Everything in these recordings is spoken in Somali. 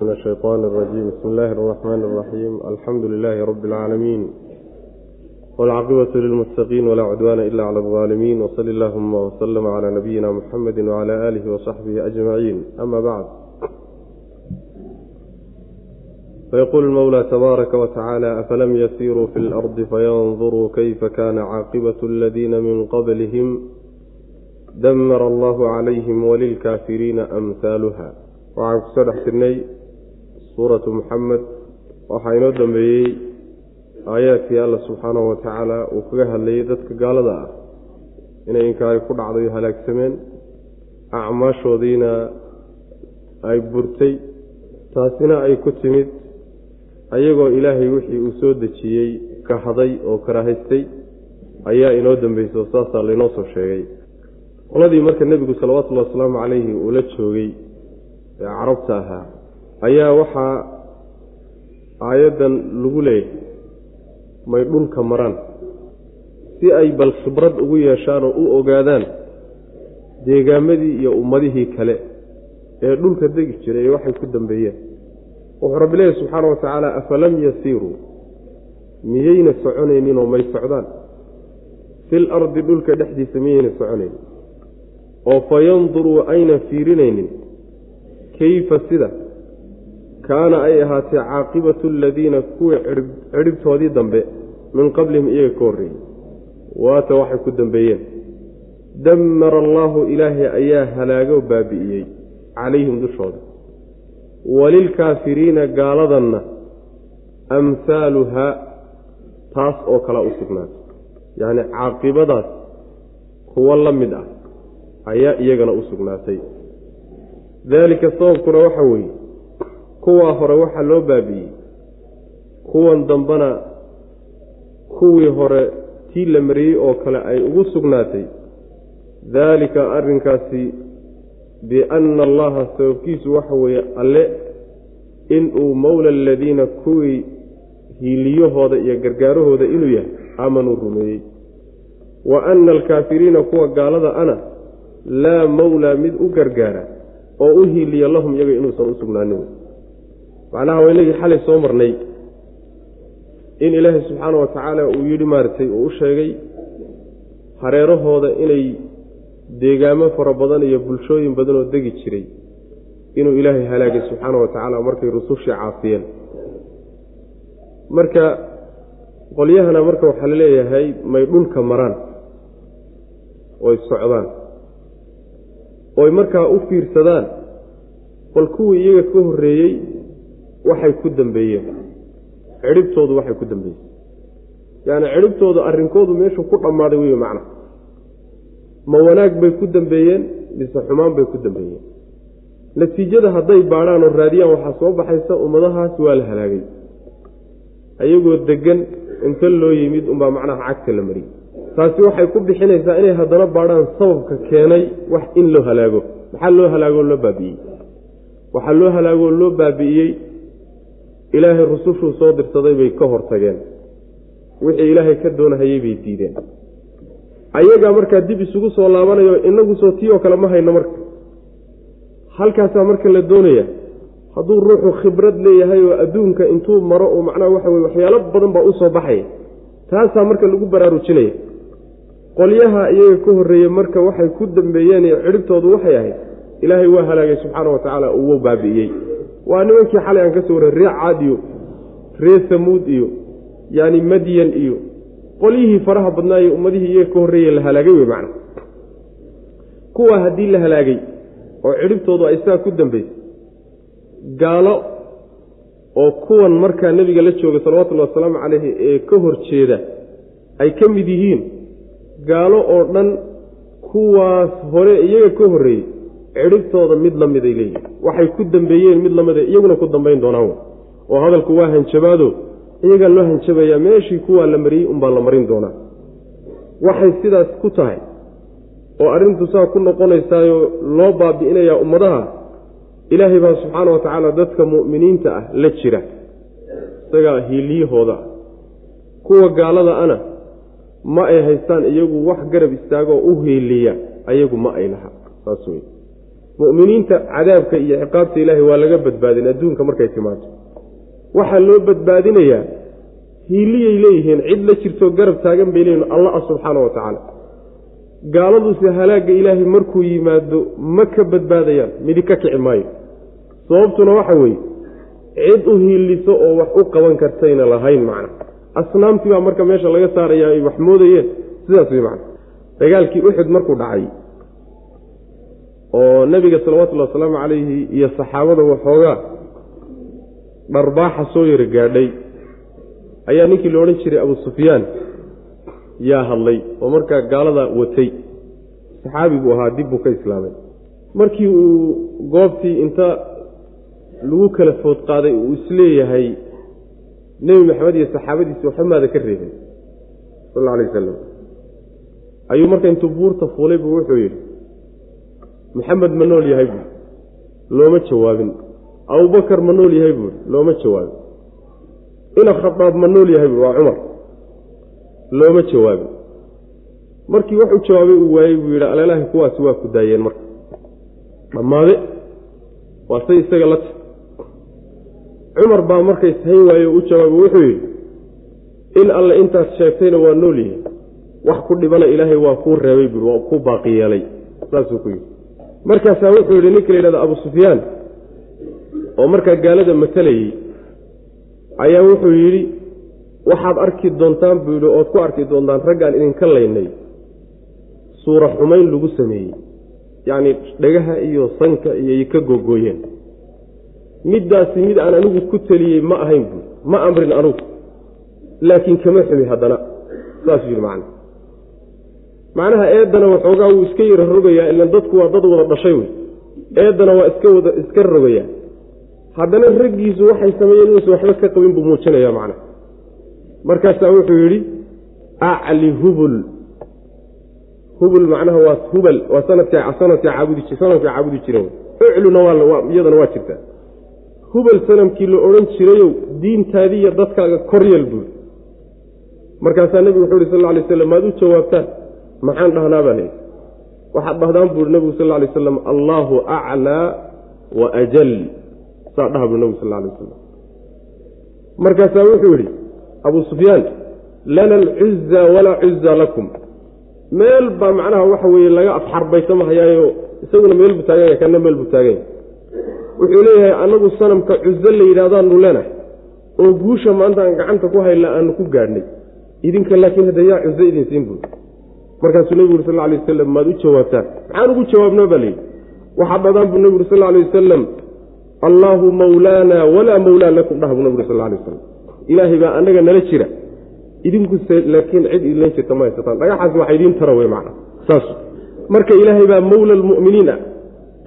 من الشيطان الرجيم بسم الله الرحمن الرحيم الحمد لله رب العالمين والعقبة للمتقين ولا عدوان إلا على الظالمين وصل اللهم وسلم على نبينا محمد وعلى آله وصحبه أجمعين أما بعد فيقول المولى تبارك وتعالى أفلم يسيروا في الأرض فينظروا كيف كان عاقبة الذين من قبلهم دمر الله عليهم وللكافرين أمثالها waxaan kusoo dhex jirnay suuratu muxamed waxaa inoo dambeeyey aayaadkii alla subxaanahu wa tacaala uu kaga hadlayay dadka gaalada ah inay inkaari ku dhacday halaagsameen acmaashoodiina ay burtay taasina ay ku timid ayagoo ilaahay wixii uu soo dejiyey kahday oo karaahaystay ayaa inoo dambeysay oo saasaa laynoo soo sheegay. Qoladii marka nebigu salawatullahi wasalaamu calayhi uu la joogay ee carabta ahaa ayaa waxaa aayaddan lagu leeyahay may dhulka maraan. Si ay bal khibrad ugu yeeshaan oo u ogaadaan deegaamadii iyo ummadihii kale ee dhulka degi jiray ee waxay ku dambeeyeen. Wuxuu rabbi leeyahy subxaana wa tacaala afalam yasiiruu miyayna soconayninoo may socdaan? Fil ardi dhulka dhexdiisa miyayna soconaynin? Oo fayanduruu ayna fiirinaynin? Kayfa sida kaana ay ahaatee caaqibatu aladiina kuwii cidhibtoodii dambe min qablihim iyaga ka horreeyey waata waxay ku dambeeyeen. Dammara allaahu ilaahay ayaa halaago baabi'iyey calayhim dushooda. Walilkaafiriina gaaladanna amhaaluhaa taas oo kalea u sugnaatay. Yacni caaqibadaas kuwo la mid ah ayaa iyagana u sugnaatay. Daalika sababkuna waxa weeye kuwaa hore waxaa loo baabi'iyey kuwan dambena kuwii hore tii la mariyey oo kale ay ugu sugnaatay. Daalika arrinkaasi bianna allaha sababkiisu waxa weeye alle inuu mowla aladiina kuwii hiiliyahooda iyo gargaarahooda inuu yahay aamanuu rumeeyey. Wa anna alkaafiriina kuwa gaalada ana laa mowlaa mid u gargaara oo u hiiliya lahum iyaga inuusan u sugnaanin macnaha waa inagii xalay soo marnay. In ilaahay subxaana wa tacaala uu yidhi maaragtay uu u sheegay hareerahooda inay deegaamo fara badan iyo bulshooyin badan oo degi jiray inuu ilaahay halaagay subxaana wa tacaala markay rusushii caasiyeen marka qolyahana marka waxaa la leeyahay may dhulka maraan oy socdaan oy markaa u fiirsadaan bal kuwii iyaga ka horreeyey waxay ku dambeeyeen. Cidhibtoodu waxay ku dambeeyeen. Yacni cidhibtoodu arrinkoodu meeshuu ku dhammaaday wey macna. Ma wanaag bay ku dambeeyeen mise xumaan bay ku dambeeyeen. Natiijada hadday baadhaan oo raadiyaan waxaa soo baxaysa ummadahaas waa la halaagay. Ayagoo deggan inta loo yimid unbaa macnaha cagta la mariyey. Taasi waxay ku bixinaysaa inay haddana baadhaan sababka keenay wax in loo halaago. Maxaa loo halaagoo loo baabi'iyey? Waxaa loo halaagoo loo baabi'iyey ilaahay rusushuu soo dirsaday bay ka hortageen wixii ilaahay ka doonahayey bay diideen. Ayagaa markaa dib isugu soo laabanayo inagu soo tii oo kale ma hayno marka. Halkaasaa marka la doonaya hadduu ruuxu khibrad leeyahay oo adduunka intuu maro oo macnaha waxa weye waxyaalo badan baa u soo baxaya. Taasaa marka lagu baraarujinaya. Qolyaha iyaga ka horreeye marka waxay ku dambeeyeen iyo cidhibtoodu waxay ahayd ilaahay waa halaagay subxaana wa tacaala uwo baabi'iyey waa nimankii xalay aan ka soo warray ree caad iyo ree samuud iyo yaani madyan iyo qolyihii faraha badnaaye ummadihii iyaga ka horreeye la halaagay wey macna. Kuwaa haddii la halaagay oo cidhibtoodu ay saa ku dambaysay gaalo oo kuwan markaa nebiga la jooga salawatullahi wasalaamu calayhi ee ka hor jeeda ay ka mid yihiin gaalo oo dhan kuwaas hore iyaga ka horreeyey cidhibtooda mid la miday leeyihiin waxay ku dambeeyeen mid lamida iyaguna ku dambayn doonaan. Oo hadalku waa hanjabaado. Iyagaa loo hanjabayaa meeshii kuwaa la mariyey unbaa la marin doonaa. Waxay sidaas ku tahay. Oo arrintu saa ku noqonaysaayoo loo baabi'inayaa ummadaha. Ilaahay baa subxaana wa tacaala dadka mu'miniinta ah la jira. Isagaa hiiliyahooda. Ah kuwa gaalada ana ma ay haystaan iyagu wax garab istaagoo u hiiliya ayagu ma ay laha saas wey mu'miniinta cadaabka iyo ciqaabta ilaahay waa laga badbaadin adduunka markay timaado waxaa loo badbaadinayaa hiiliyay leeyihiin cid la jirtoo garab taagan bay leeyihiin allah ah subxaana wa tacaala gaaladuse halaagga ilaahay markuu yimaado ma ka badbaadayaan midi ka kici maayo. Sababtuna waxa weeye cid u hiiliso oo wax u qaban kartayna lahayn macna. Asnaamtii baa marka meesha laga saaraya ay wax moodayeen sidaas wey macna. Dagaalkii uxud markuu dhacay oo nebiga salawatullhi wasalaamu calayhi iyo saxaabada waxoogaa dharbaaxa soo yara gaadhay. Ayaa ninkii la odhan jiray abu sufyaan yaa hadlay oo markaa gaalada watay. Saxaabi buu ahaa dib buu ka islaamay. Markii uu goobtii inta lagu kala food qaaday uu is leeyahay nebi maxamed iyo saxaabadiisi waxamaada ka reebay sal alla alay wasalam ayuu marka intuu buurta fuulay buu wuxuu yidhi maxamed ma nool yahay buui looma jawaabin. Abubakar ma nool yahay buui looma jawaabin. Ina khadaab ma nool yahay buui waa cumar. Looma jawaabin. Markii wuxuu jawaabay uu waayey buu yidhi aleelahi kuwaasi waa ku daayeen marka. Dhammaade waa say isaga la tahy cumar baa markay sahayn waaye u jawaabay wuxuu yidhi in alle intaad sheegtayna waa nool yihi wax ku dhibana ilaahay waa kuu reebay buui waa ku baaqi yeelay. Saasuu ku yidhi markaasaa wuxuu yidhi ninka la yidhahdo abu sufyaan oo markaa gaalada matalayey ayaa wuxuu yidhi waxaad arki doontaan buu yidhi ood ku arki doontaan raggaan idinka laynay suura xumayn lagu sameeyey yacni dhagaha iyo sanka iyo ka googooyeen. Middaasi mid aan anigu ku teliyey ma ahayn buui ma amrin anugu laakiin kama xumi haddana. Saasuu yidhi macna macnaha eeddana waxoogaa wuu iska yara rogayaa ilan dadku waa dad wada dhashay wey. Eeddana waa iska wada iska rogayaa. Haddana raggiisu waxay sameeyeen inuusan waxba ka qabin buu muujinaya macna markaasaa wuxuu yidhi acli hubul. Hubul macnaha waa hubal waa sanadka sanadka caabudi sanamka caabudi jireen ucluna iyadana waa jirtaa hubal sanamkii la odhan jirayow diintaadiiyo dadkaaga koryeel buuri markaasaa nebigu wuxuu yhi sal lla lay slam maad u jawaabtaan maxaan dhahnaa baa leehi waxaad dhahdaan buuri nebigu sal lay slam allaahu aclaa wa ajal. Saa dhaha buri nebigu sal lay wasalam markaasaa wuxuu yidhi abuu sufyaan lana alcuza walaa cuza lakum. Meel baa macnaha waxa weeye laga afxarbaysamahayaayo isaguna meel buu taaganya kana meel buu taaganya wuxuu leeyahay annagu sanamka cuzo la yidhahdaanu leenahay. Oo guusha maanta aan gacanta ku hayla aanu ku gaadhnay. Idinka laakiin hadda yaa cuzo idin siin buuri markaasuu nebigu uri sal alay wasalam maad u jawaabtaan maxaan ugu jawaabnaa baa layidhi waxaad dhadaan buu nebigu uri sal alay wasalam allaahu mawlaana walaa mawlaa lakum dhaha buu nebigu uri sal alay wasalam. Ilaahay baa annaga nala jira. Idinkuse laakiin cid idlan jirta ma haysataan. Dhagaxaas waxa idiin tara wey macna. Saas marka ilaahay baa mawla almu'miniin ah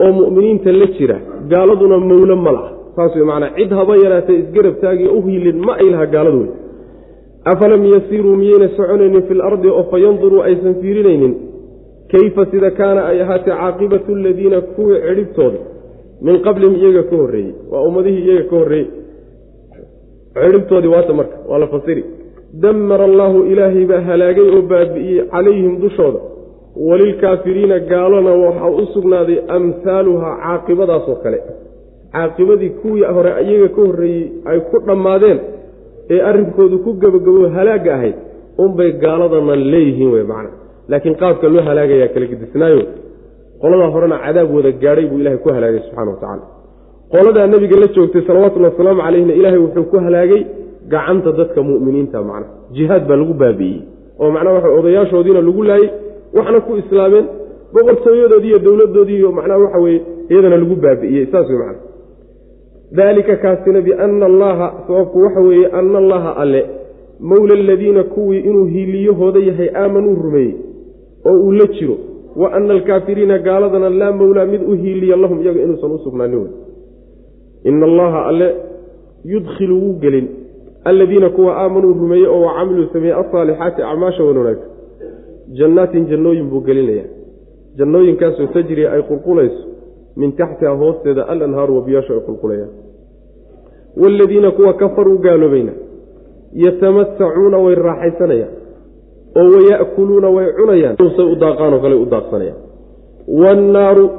oo mu'miniinta la jira gaaladuna mawlo ma laha. Saas wey macnaa cid haba yaraatee isgarab taagi u hiilin ma ay laha gaaladu wey afalam yasiiruu miyayna soconaynin fi lardi oo fa yanduruu aysan fiirinaynin kayfa sida kaana ay ahaatee caaqibatu aladiina kuwii cidhibtooda min qablihim iyaga ka horreeyey waa ummadihii iyaga ka horreeyey cidhibtoodii waata marka waa la fasiri damara allaahu ilaahay baa halaagay oo baabi'iyey calayhim dushooda walilkaafiriina gaalona waxaa u sugnaaday amhaaluhaa caaqibadaasoo kale caaqibadii kuwii hore iyaga ka horreeyey ay ku dhammaadeen ee arrinkoodu ku gebagabo halaagga ahayd unbay gaaladana leeyihiin wey macna. Laakiin qaabka loo halaagayaa kala gedisnaayo qoladaa horena cadaab wada gaadhay buu ilahay ku halaagay subxana wa tacaala. Qoladaa nebiga la joogtay salawatullhi wasalaamu calayhina ilaahay wuxuu ku halaagay gacanta dadka mu'miniinta macna. Jihaad baa lagu baabi'iyey oo macnaha waxa odayaashoodiina lagu laayey waxna ku islaameen boqortooyadoodii iyo dowladdoodii iyo macnaha waxa weeye iyadana lagu baabi'iyey saas wey macna daalika kaasina biana allaha sababku waxa weeye ana allaha alle mowla aladiina kuwii inuu hiiliyahooda yahay aamanuu rumeeyey oo uu la jiro wa ana alkaafiriina gaaladana laa mowlaa mid u hiiliya lahum iyaga inuusan u sugnaanin wey ina allaha alle yudkhilu wuu gelin aladiina kuwa aamanuu rumeeyey oo wacamiluu sameeyey alsaalixaati acmaasha wan wanaagsan jannaatin jannooyin buu gelinayaa jannooyinkaasoo tajri ay qulqulayso min taxtiha hoosteeda alanhaaru wabiyaashu ay qulqulayaan. Waaladiina kuwa kafaruu gaaloobayna yatamatacuuna way raaxaysanayaan oo waya'kuluuna way cunayaan say u daaqaanoo kale u daaqsanayaan. Waannaaru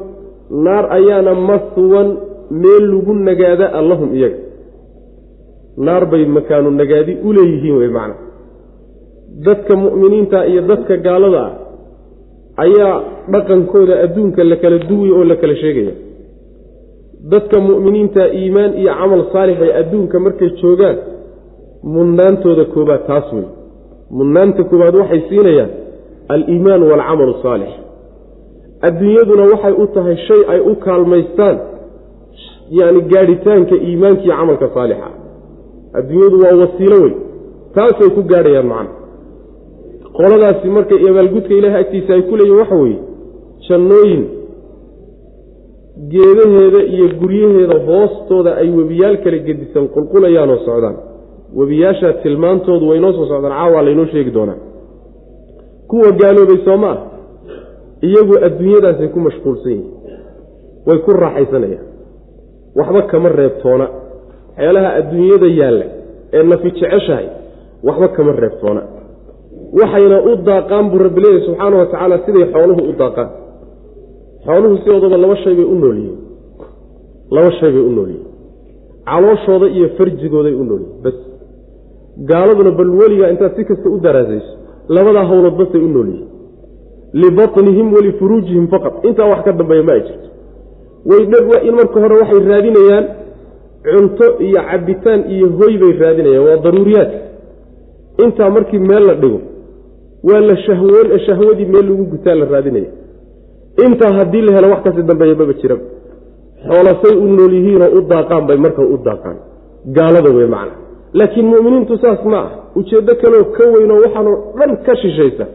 naar ayaana maswan meel lagu nagaada allahum iyaga. Naar bay makaanu nagaadi u leeyihiin wey macna. Dadka mu'miniinta iyo dadka gaalada ah ayaa dhaqankooda adduunka la kala duway oo la kala sheegaya. Dadka mu'miniinta iimaan iyo camal saalix ay adduunka markay joogaan mudnaantooda koobaad taas wey mudnaanta koobaad waxay siinayaan aliimaan waalcamalu saalix. Adduunyaduna waxay u tahay shay ay u kaalmaystaan yacni gaadhitaanka iimaanka iyo camalka saalixa. Adduunyadu waa wasiilo wey taasay ku gaadhayaan macna qoladaasi marka abaalgudka ilaahay agtiisa ay ku leeyihiin waxa weeye jannooyin geedaheeda iyo guryaheeda hoostooda ay webiyaal kala gedisan qulqulayaan oo socdaan. Webiyaashaa tilmaantoodu waynoo soo socdaan caawaa laynoo sheegi doonaa. Kuwa gaaloobay soo ma ah iyagu adduunyadaasay ku mashquulsan yihiin way ku raaxaysanayaan. Waxba kama reebtoona waxyaalaha adduunyada yaalla ee nafi jeceshahay waxba kama reebtoona waxayna u daaqaan buu rabbi leeyahy subxaana wa tacaala siday xooluhu u daaqaan. Xooluhu sidoodaba laba shay bay u nool yihiin laba shay bay u nool yihiin calooshooda iyo farjigooday u nool yihiin bas. Gaaladuna bal weligaa intaad si kasta u daraasayso labadaa howlood basay u nool yihiin libatnihim walifuruujihim faqad intaa wax ka dambeeya ma ay jirto. Way dha in marka hore waxay raadinayaan cunto iyo cabitaan iyo hoy bay raadinayaan. Waa daruuriyaadka intaa markii meel la dhigo waa la shahwoon shahwadii meel lagu gutaa la raadinaya. Intaa haddii la helo wax kasi dambeeya maba jiraba xoolasay u nool yihiinoo u daaqaan bay marka u daaqaan. Gaalada wey macna. Laakiin mu'miniintu saas ma ah ujeeddo kaleoo ka weynoo waxaanoo dhan ka shishaysa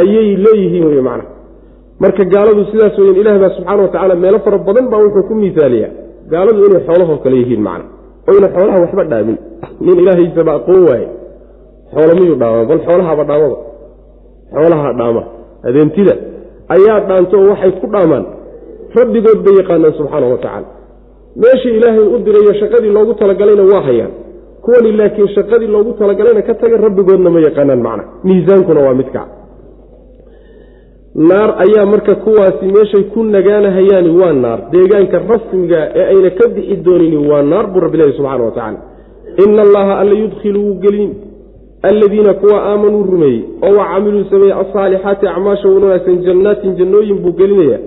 ayay leeyihiin wey macna. Marka gaaladu sidaas weyan ilaah baa subxaana wa tacaala meelo fara badan baa wuxuu ku miisaaliyaa. Gaaladu inay xoolahoo kale yihiin macna. Oyna xoolaha waxba dhaamin. Nin ilaahaysaba aqoon waaye. Xoolo miyuu dhaamaa bal xoolahaaba dhaamaba xoolaha dhaama. Adeentida ayaa dhaanto waxay ku dhaamaan. Rabbigood bay yaqaanaan subxaana wa tacaala meeshii ilaahay u dirayo shaqadii loogu talagalayna waa hayaan. Kuwani laakiin shaqadii loogu talagalayna ka taga rabbigoodna ma yaqaanaan macna. Miisaankuna waa midka. Naar ayaa marka kuwaasi meeshay ku nagaanahayaani waa naar. Deegaanka rasmiga ee ayna ka bixi doonini waa naar buu rabbi leehy subxana wa tacaala ina allaha alla yudkhilu wuu gelin alladiina kuwa aamanuu rumeeyey oo wa camiluu sameeyey asaalixaati acmaasha wanaagsan jannaatin jannooyin buu gelinaya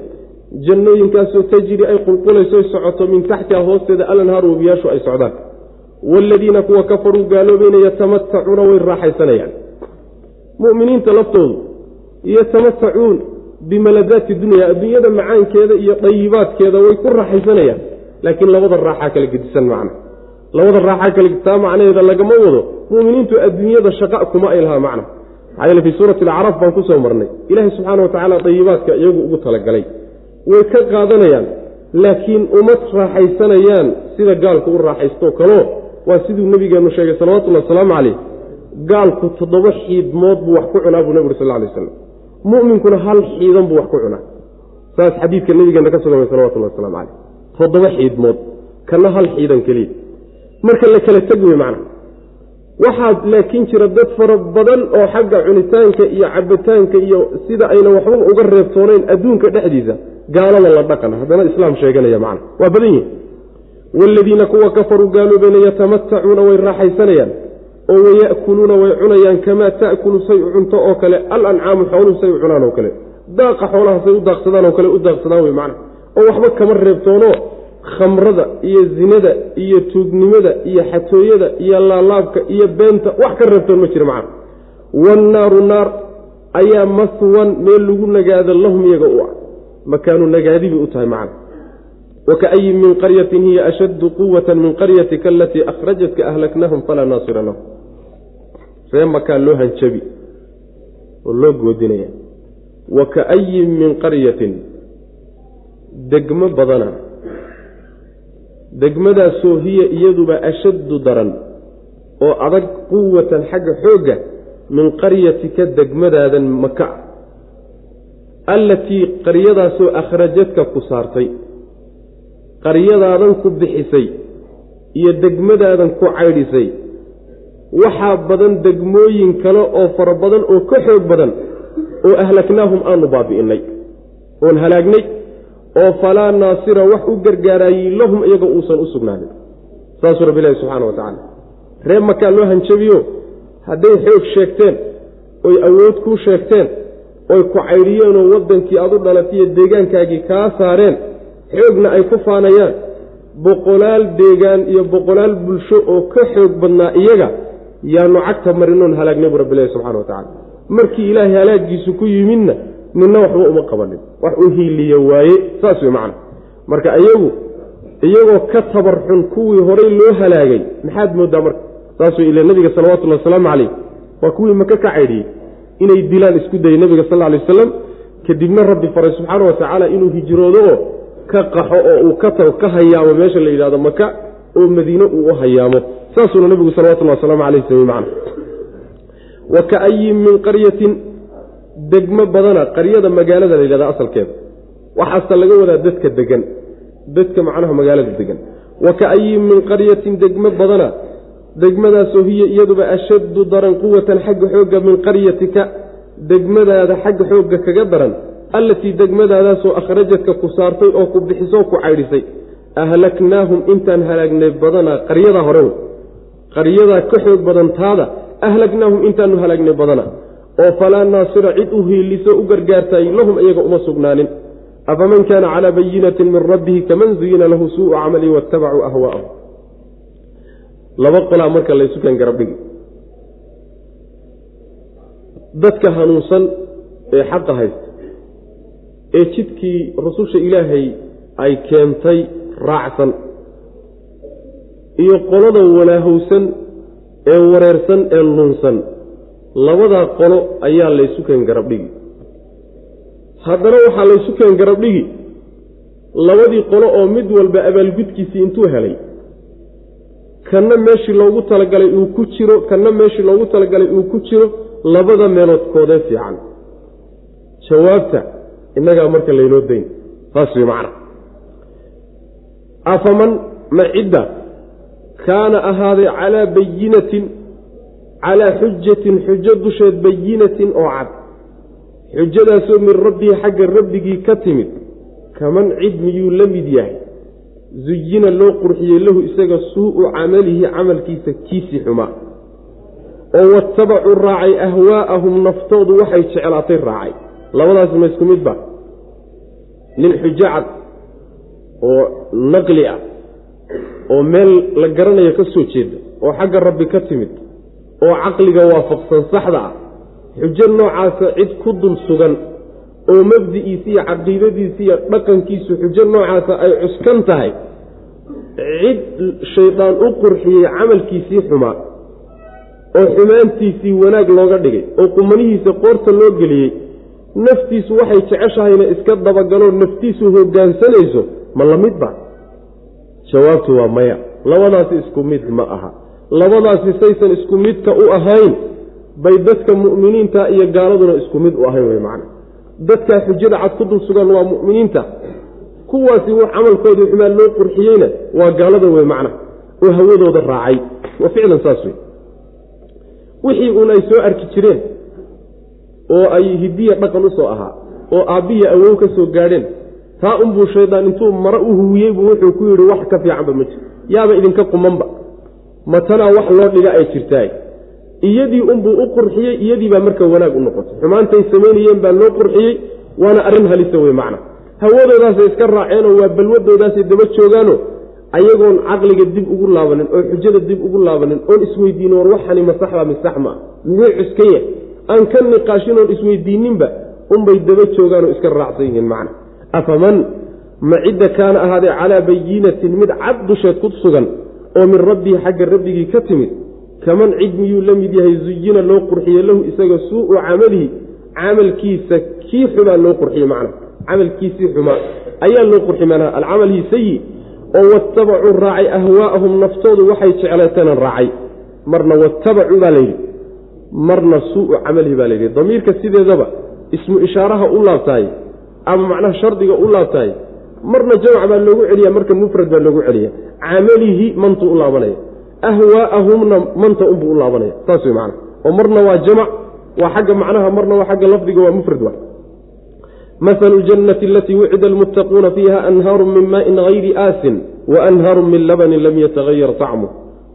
jannooyinkaasoo tajri ay qulqulayso socoto min taxtiha hoosteeda alanhaaru wabiyaashu ay socdaan. Waaladiina kuwa kafaruu gaaloobayna yatamatacuuna way raaxaysanayaan. Muminiinta laftoodu yatamatacuun bimaladaati dunya adduunyada macaankeeda iyo dayibaadkeeda way ku raaxaysanayaan laakiin labada raaxaa kala gedisan macna labada raaxaa kala gedisaa macnaheeda lagama wado muminiintu adduunyada shaqa kuma ay lahaa macna. Maxaa fii suurati alacraaf baan ku soo marnay. Ilaahay subxaana wa tacaala dayibaadka iyagu ugu talagalay. Way ka qaadanayaan laakiin uma raaxaysanayaan sida gaalku u raaxaysto kaloo waa siduu nebigeennu sheegay salawatullahi wasalaamu caleyh gaalku toddoba xiidmood buu wax ku cunaa buu nebi uri sal lay aslam mu'minkuna hal xiidan buu wax ku cunaa. Saas xadiidka nebigeenna ka sugan salawatullahi waslamu caleyh toddoba xiidmood kana hal xiidan keliya marka la kala teg wey macna. Waxaa laakiin jira dad fara badan oo xagga cunitaanka iyo cabitaanka iyo sida ayna waxba uga reebtoonayn adduunka dhexdiisa gaalada la dhaqan haddana islaam sheeganaya macna. Waa badan yihiin waaladiina kuwa kafaruu gaaloobayna yatamatacuuna way raaxaysanayaan oo waya'kuluuna way cunayaan kamaa ta'kulu say u cunto oo kale alancaamu xooluhu say u cunaan oo kale. Daaqa xoolaha say u daaqsadaan oo kale u daaqsadaan wey macna. Oo waxba kama reebtoono khamrada iyo zinada iyo tuugnimada iyo xatooyada iyo laalaabka iyo beenta wax ka reebtoon ma jira macna wannaaru naar ayaa maswan meel lagu nagaado lahum iyaga u ah. Makaanu nagaadi bay u tahay macna wakaayin min qaryatin hiya ashaddu quwata min qaryatika alatii akhrajatka ahlaknahum falaa naasira lahum. Ree makaan loo hanjabi oo loo goodinaya. Wakaayin min qaryatin degmo badana degmadaasoo hiya iyaduba ashaddu daran oo adag quwatan xagga xoogga min qaryatika degmadaadan maka allatii qaryadaasoo akhrajadka ku saartay qaryadaadan ku bixisay iyo degmadaadan ku caydhisay. Waxaa badan degmooyin kale oo fara badan oo ka xoog badan oo ahlaknaahum aanu baabi'innay oon halaagnay oo falaa naasira wax u gargaaraayey lahum iyaga uusan u sugnaanin. Saasuu rabbi ilahi subxaana wa tacaala. Reer makaa loo hanjabiyo hadday xoog sheegteen oy awood kuu sheegteen oy ku caydhiyeenoo waddankii aad u dhalatiyo deegaankaagii kaa saareen xoogna ay ku faanayaan. Boqolaal deegaan iyo boqolaal bulsho oo ka xoog badnaa iyaga yaanu cagta marinoon halaagnay bu rabbilahi subxana wa tacala markii ilaahay halaagiisu ku yimidna ninna waxba uma qabanin. Wax u hiiliya waaye saas wey macna. Marka iyagu iyagoo ka tabar xun kuwii horay loo halaagay maxaad moodaa marka? Saasuu ila nabiga salawatullahi wasalaamu calayh. Waa kuwii maka ka caydhiyey inay dilaan isku dayay nabiga sal ly waslam kadibna rabbi faray subxaana wa tacaala inuu hijroodo oo ka qaxo oo uu ka ka hayaamo meesha la yidhahdo maka oo madiine uu u hayaamo. Saasuuna nabigu salawatullah wasalaamu calayh samey macna. Wa kaayin min qaryatin degmo badana qaryada magaalada la yidhahda asalkeeda. Waxaase laga wadaa dadka degan dadka macnaha magaalada degan wa kaayin min qaryatin degmo badana degmadaasoo hiya iyaduba ashaddu daran quwatan xagga xoogga min qaryatika. Degmadaada xagga xoogga kaga daran allatii degmadaadaasoo akhrajadka ku saartay oo ku bixisoo ku caydhisay ahlaknaahum intaan halaagnay badanaa qaryadaa hore. Qaryadaa ka xoog badan taada ahlaknaahum intaanu halaagnay badana oo falaa naasira cid u hiiliso u gargaartay lahum iyaga uma sugnaanin. Afaman kaana calaa bayinatin min rabbihi kaman zuyina lahu suu'u camalihi waattabacuu ahwaa'ahu. Laba qolaa marka laysu keen garab dhigi. Dadka hanuunsan ee xaqa haysta ee jidkii rususha ilaahay ay keentay raacsan iyo qolada walaahowsan ee wareersan ee lunsan labadaa qolo ayaa laysu keen garab dhigi haddana waxaa laysu keen garab dhigi labadii qolo oo mid walba abaalgudkiisii intuu helay. Kanna meeshii loogu talagalay uu ku jiro kanna meeshii loogu talagalay uu ku jiro labada meeloodkoodee fiican. Jawaabta innagaa marka laynoo dayn saas wey macna. Afaman ma cidda kaana ahaaday calaa bayinatin calaa xujatin xujo dusheed bayinatin oo cad xujadaasoo min rabbihi xagga rabbigii ka timid kaman cid miyuu la mid yahay zuyina loo qurxiyey lahu isaga suu'u camalihi camalkiisa kiisii xumaa oo watabacuu raacay ahwaa'ahum naftoodu waxay jeclaatay raacay labadaas ma isku midba nin xujo cad oo naqli ah oo meel la garanayo ka soo jeeda oo xagga rabbi ka timid oo caqliga waafaqsan saxda ah xujo noocaasa cid ku dul sugan oo mabdi'iisi iyo caqiidadiisi iyo dhaqankiisu xujo noocaasa ay cuskan tahay cid shaydaan u qurxiyey camalkiisii xumaa oo xumaantiisii wanaag looga dhigay oo qumanihiisa qoorta loo geliyey naftiisu waxay jeceshahayna iska dabagaloo naftiisu hoggaansanayso ma la midba jawaabtu waa maya. Labadaasi isku mid ma aha labadaasi saysan isku midka u ahayn bay dadka mu'miniinta iyo gaaladuna isku mid u ahayn wey macna. Dadkaa xujada cad ku dul sugan waa mu'miniinta. Kuwaasi wux camalkoodii xumaan loo qurxiyeyna waa gaalada wey macna. Oo hawadooda raacay. Wa ficlan saas wey wixii uun ay soo arki jireen oo ay hidiya dhaqan u soo ahaa oo aabbiya awow ka soo gaadheen taa unbuu shaydaan intuu mare u huwiyey buu wuxuu ku yidhi wax ka fiicanba ma jiro yaaba idinka qumanba matanaa wax loo dhiga ay jirtaay. Iyadii unbuu u qurxiyey iyadii baa marka wanaag u noqotay. Xumaantay samaynayeen baa loo qurxiyey waana arrin halisa wey macna. Hawadoodaasay iska raaceenoo waa balwadoodaasay daba joogaano ayagoon caqliga dib ugu laabanin oo xujada dib ugu laabanin oon isweydiinin war waxani ma saxba mi sax maa muxuu cuskan yahay aan ka niqaashin oon isweydiininba unbay daba joogaanoo iska raacsan yihiin macna. Afaman ma cidda kaana ahaaday calaa bayinatin mid cad dusheed ku sugan oo min rabbihi xagga rabbigii ka timid kaman cid miyuu la mid yahay zuyina loo qurxiye lahu isaga suu'u camalihi camalkiisa kii xumaa loo qurxiye macna camalkiisii xumaa ayaa loo qurxi manaa alcamalhi sayi oo watabacuu raacay ahwaa'ahum naftoodu waxay jecleetana raacay. Marna watabacuu baa layidhi marna suu'u camalihi baa layidhi damiirka sideedaba ismu ishaaraha u laabtaay ama macnaha shardiga u laabtaay marna jamc baa loogu celiya marka mufrad baa loogu celiya camalihi mantuu u laabanaya. Ahwaaahumna manta unbuu u laabanaya. Saas wey man oo marna waa jamc waa xagga macnaha marna waa xagga lafdiga waa mufrad wa mahalu jannati alatii wucida almuttaquuna fiiha anhaaru min maain hayri aasin waanhaaru min labanin lam yatahayar طacmu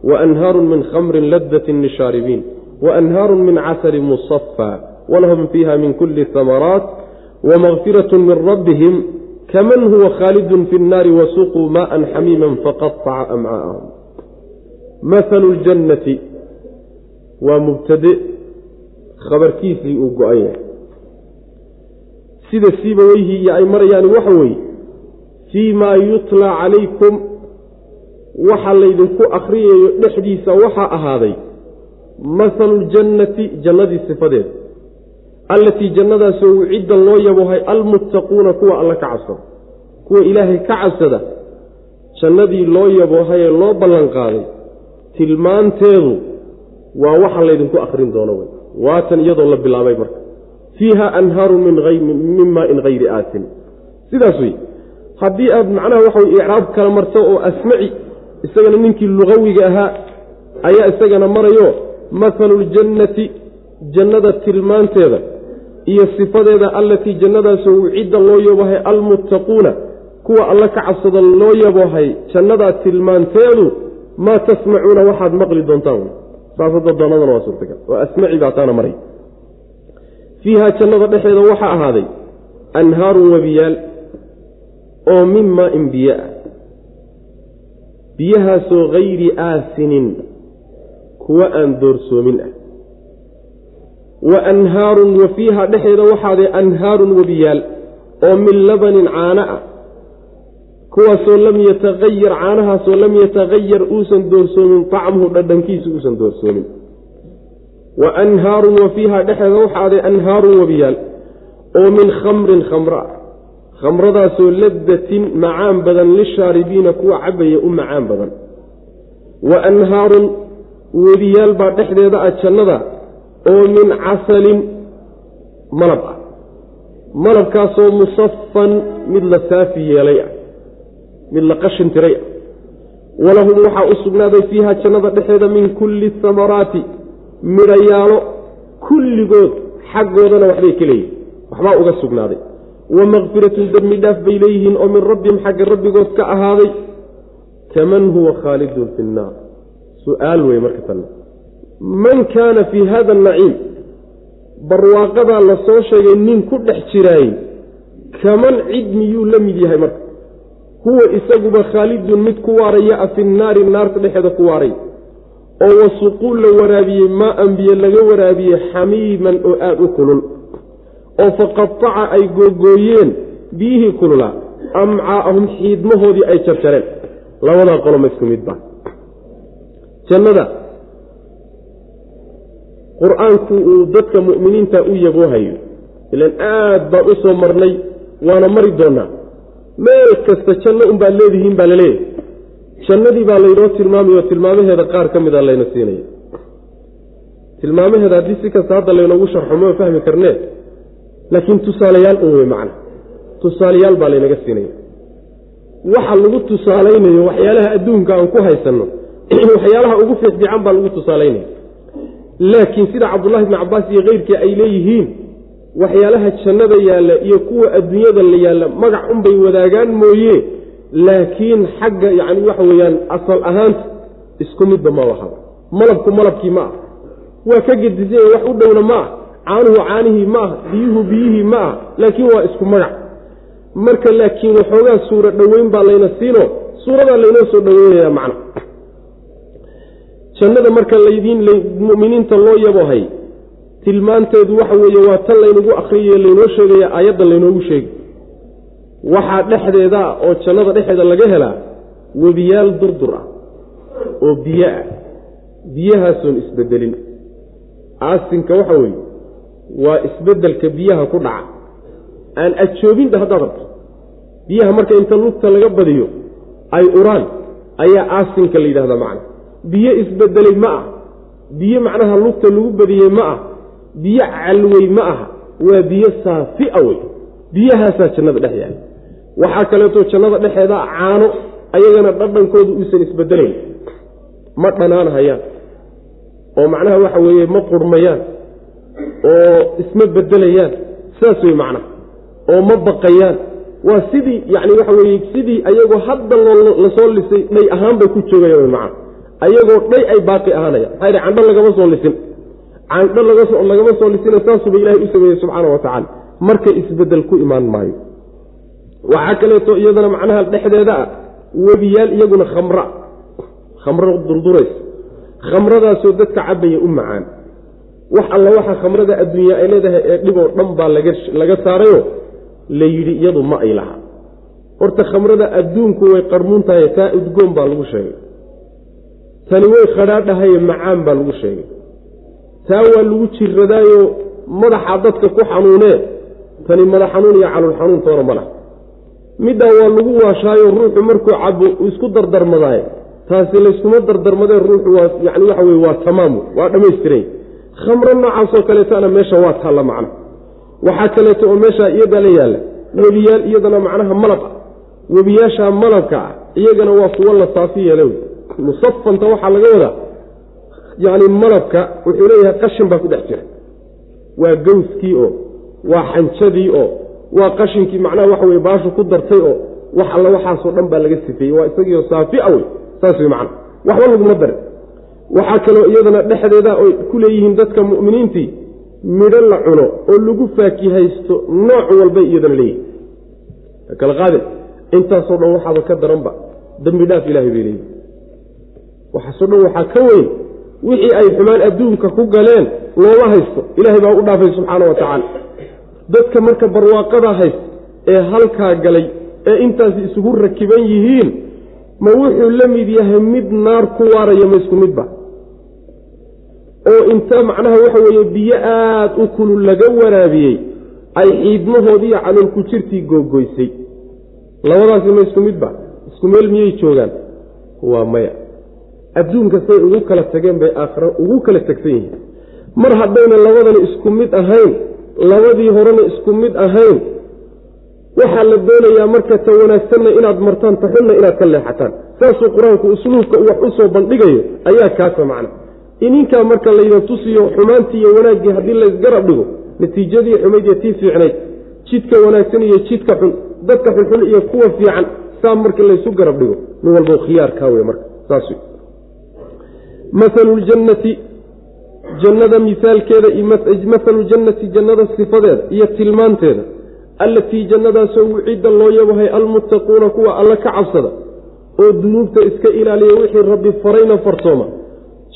waanhaaru min khamrin ladatin lishaaribiin waanhaaru min casali musafaa walahum fiiha min kuli hamaraat wamagfiraة min rabbihim kaman huwa khaalidun fi nnaari wasuquu maaan xamiiman faqaaca amcaa'ahum mahalu ljannati waa mubtade khabarkiisii uu go-an yahay. Sida siibaweyhii iyo ay marayaan waxa weeye fii maa yutlaa calaykum waxa laydinku akhriyayo dhexdiisa waxaa ahaaday mahalu ljannati jannadii sifadeeda allatii jannadaasoo wucidda loo yabohay almuttaquuna kuwa alla ka cabsada kuwa ilaahay ka cabsada jannadii loo yaboohayee loo ballanqaaday tilmaanteedu waa waxa laydinku akhrin doono wey. Waatan iyadoo la bilaabay marka. Fiiha anhaaru min maain hayri aasin sidaas wey. Haddii aad macnaha waxa wey icraab kala marto oo asmaci isagana ninkii lugawiga ahaa ayaa isagana marayo mahalu ljannati jannada tilmaanteeda iyo sifadeeda allatii jannadaasoo wucidda loo yabohay almuttaquuna kuwa alla ka cabsada loo yabohay jannadaa tilmaanteedu maa tasmacuuna waxaad maqli doontaan saasada doonadana waa suurtagal. Oo asmaci baa taana maray. Fiiha jannada dhexeeda waxaa ahaaday anhaarun webiyaal oo min maa-in biyo ah biyahaasoo hayri aasinin kuwa aan doorsoomin ah wa anhaarun wa fiiha dhexeeda waxaaday anhaarun webiyaal oo min labanin caano ah. Kuwaasoo lam yatagayar caanahaasoo lam yatagayar uusan doorsoomin tacmuhu dhadhankiisu uusan doorsoomin. Wa anhaarun wa fiiha dhexeeda waxaaday anhaarun webiyaal oo min khamrin khamro ah. Khamradaasoo ladatin macaan badan lishaaribiina kuwa cabaya u macaan badan. Wa anhaarun webiyaal baa dhexdeeda ah jannada oo min casalin malab ah. Malabkaasoo musafan mid la saafi yeelay ah mid la qashin tiray ah. Walahum waxaa u sugnaaday fiiha jannada dhexeeda min kulli samaraati midhayaalo kulligood xaggoodana waxbay ka leeyihiin waxbaa uga sugnaaday. Wa makfiratun dembi dhaaf bay leeyihiin oo min rabbihim xagga rabbigood ka ahaaday. Kaman huwa khaalidun fi nnaar. Su'aal wey marka tanna man kaana fii hada anaciim barwaaqadaa la soo sheegay nin ku dhex jiraayey kaman cid miyuu la mid yahay marka? Huwa isaguba khaalidun mid ku waaraya a fi nnaari naarta dhexeeda ku waaray oo wasuquul la waraabiyey maa anbiye laga waraabiyey xamiiman oo aada u kulul oo faqataca ay googooyeen biyihii kululaa amcaa'ahum xiidmahoodii ay jarjareen. Labadaa qoloma isku mid baa jannada qur'aanku uu dadka mu'miniinta u yaboohayo ilan aad baan u soo marnay waana mari doonaa. Meel kasta janno unbaad leedihiin baa la leeyahay jannadii baa laynoo tilmaamayo tilmaamaheeda qaar ka mida layna siinaya tilmaamaheeda haddii si kasta hadda laynoogu sharxo ma fahmi karnee laakiin tusaalayaal un wey macna. Tusaalayaal baa laynaga siinaya waxa lagu tusaalaynayo waxyaalaha adduunka aan ku haysanno waxyaalaha ugu fiicfiican baa lagu tusaalaynaya laakiin sida cabdullahi bni cabbaas iyo keyrkii ay leeyihiin waxyaalaha jannada yaalla iyo kuwa adduunyada la yaalla magac unbay wadaagaan mooye laakiin xagga yacni waxa weeyaan asal ahaanta isku midba ma wahaba malabku malabkii ma ah. Waa ka gedisanya wax u dhowna ma ah. Caanuhu caanihii ma ah. Biyuhu biyihii ma ah. Laakiin waa isku magac. Marka laakiin waxoogaa suuro dhoweyn baa layna siino. Suuradaa laynoo soo dhoweynaya macna jannada marka laydiin muminiinta loo yabohay tilmaanteedu waxa weeye waa tan laynagu akriyayo laynoo sheegaya aayaddan laynoogu sheegi. Waxaa dhexdeeda oo jannada dhexeeda laga helaa webiyaal durdur ah oo biyo ah. Biyahaasoon isbedelin. Aasinka waxa weeye waa isbeddelka biyaha ku dhaca. Aan ajoobinba haddaad rabto biyaha marka inta lugta laga badiyo ay uraan ayaa aasinka la yidhahdaa macna biyo isbedelay ma ah. Biyo macnaha lugta lagu badiyey ma ah. Biyo calwey ma aha. Waa biyo saafia wey biyahaasaa jannada dhex yahay waxaa kaleeto jannada dhexeeda caano ayagana dhadhankoodu uusan isbedelayn. Ma dhanaanhayaan oo macnaha waxa weeye ma qurhmayaan oo isma bedelayaan. Saas wey macnaha. Oo ma baqayaan. Waa sidii yani waxa weye sidii ayagoo hadda la soo lisay dhay ahaan bay ku joogayaan macana ayagoo dhay ay baaqi ahaanaya. Maxaa candho lagama soo lisin. Candho lagama soo lisina saasuba ilahay u sameeyey subxaana wa tacaala. Marka isbeddel ku imaan maayo. Waxaa kaleeto iyadana macnaha dhexdeeda ah webiyaal iyaguna khamra. Khamro durdurays khamradaasoo dadka cabaya u macaan. Wax alla waxa khamrada adduunya ay leedahay ee dhiboo dhan baa laga saarayo la yidhi iyadu ma ay laha horta khamrada adduunku way qarmuun tahay taa udgoon baa lagu sheegay tani way khadhaadhahaye macaan baa lagu sheegay. Taa waa lagu jiradaayo madaxa dadka ku xanuunee tani madax xanuun iyo calul xanuun toona ma laha. Middaa waa lagu waashaayo ruuxu markuu cabo isku dardarmadaaye. Taasi layskuma dardarmadee ruuxu waa yani waxa weye waa tamaamu waa dhammaystiray. Khamro noocaasoo kaleetana meesha waa taalla macna waxaa kaleeto oo meeshaa iyadaa la yaalla webiyaal iyadana macnaha malab ah. Webiyaashaa malabka ah iyagana waa kuwo la saafi yeela wey musafanta waxaa laga wadaa. Yacni malabka wuxuu leeyahay qashin baa ku dhex jira. Waa gawskii oo waa xanjadii oo waa qashinkii macnaha waxa weye baashu ku dartay oo wax alla waxaasoo dhan baa laga sifeeyey. Waa isagiio saafi a wey. Saas wey macna. Waxba laguma darin. Waxaa kaloo iyadana dhexdeeda oy ku leeyihiin dadka mu'miniintii midho la cuno oo lagu faakihaysto nooc walbay iyadana leeyihiin kala qaade intaasoo dhan waxaaba ka daranba. Dembi dhaaf ilahay bay leeyihiin waxaasoo dhan waxaa ka weyn wixii ay xumaan adduunka ku galeen looma haysto ilaahay baa u dhaafay subxaana wa tacaala. Dadka marka barwaaqada haysta ee halkaa galay ee intaasi isugu rakiban yihiin ma wuxuu la mid yahay mid naar ku waaraya ma isku midba. Oo inta macnaha waxa weeye biyo aada u kulul laga waraabiyey ay xiidmahoodiiyo caloolku jirtii googoysay labadaasi ma isku midba isku meel miyay joogaan? Waa maya adduunka say ugu kala tageen bay aakhira ugu kala tegsan yihiin. Mar haddayna labadani isku mid ahayn labadii horena isku mid ahayn waxaa la doonayaa marka ta wanaagsanna inaad martaan ta xunna inaad ka leexataan. Saasuu qur'aanku usluubka wax u soo bandhigayo ayaa kaasa macna. Ininkaa marka laydin tusiyo xumaantii iyo wanaaggii haddii laysgarab dhigo natiijadii xumayd iyo tii fiicnayd jidka wanaagsan iyo jidka xun dadka xunxun iyo kuwa fiican saa marka laysu garab dhigo. Nin walbo khiyaarkaa wey marka saas mahalu ljannati jannada misaalkeeda mahalu jannati jannada sifadeeda iyo tilmaanteeda allatii jannadaasoo wucidda loo yabahay almuttaquuna kuwa alla ka cabsada oo dunuubta iska ilaaliya wixii rabbi farayna fartooma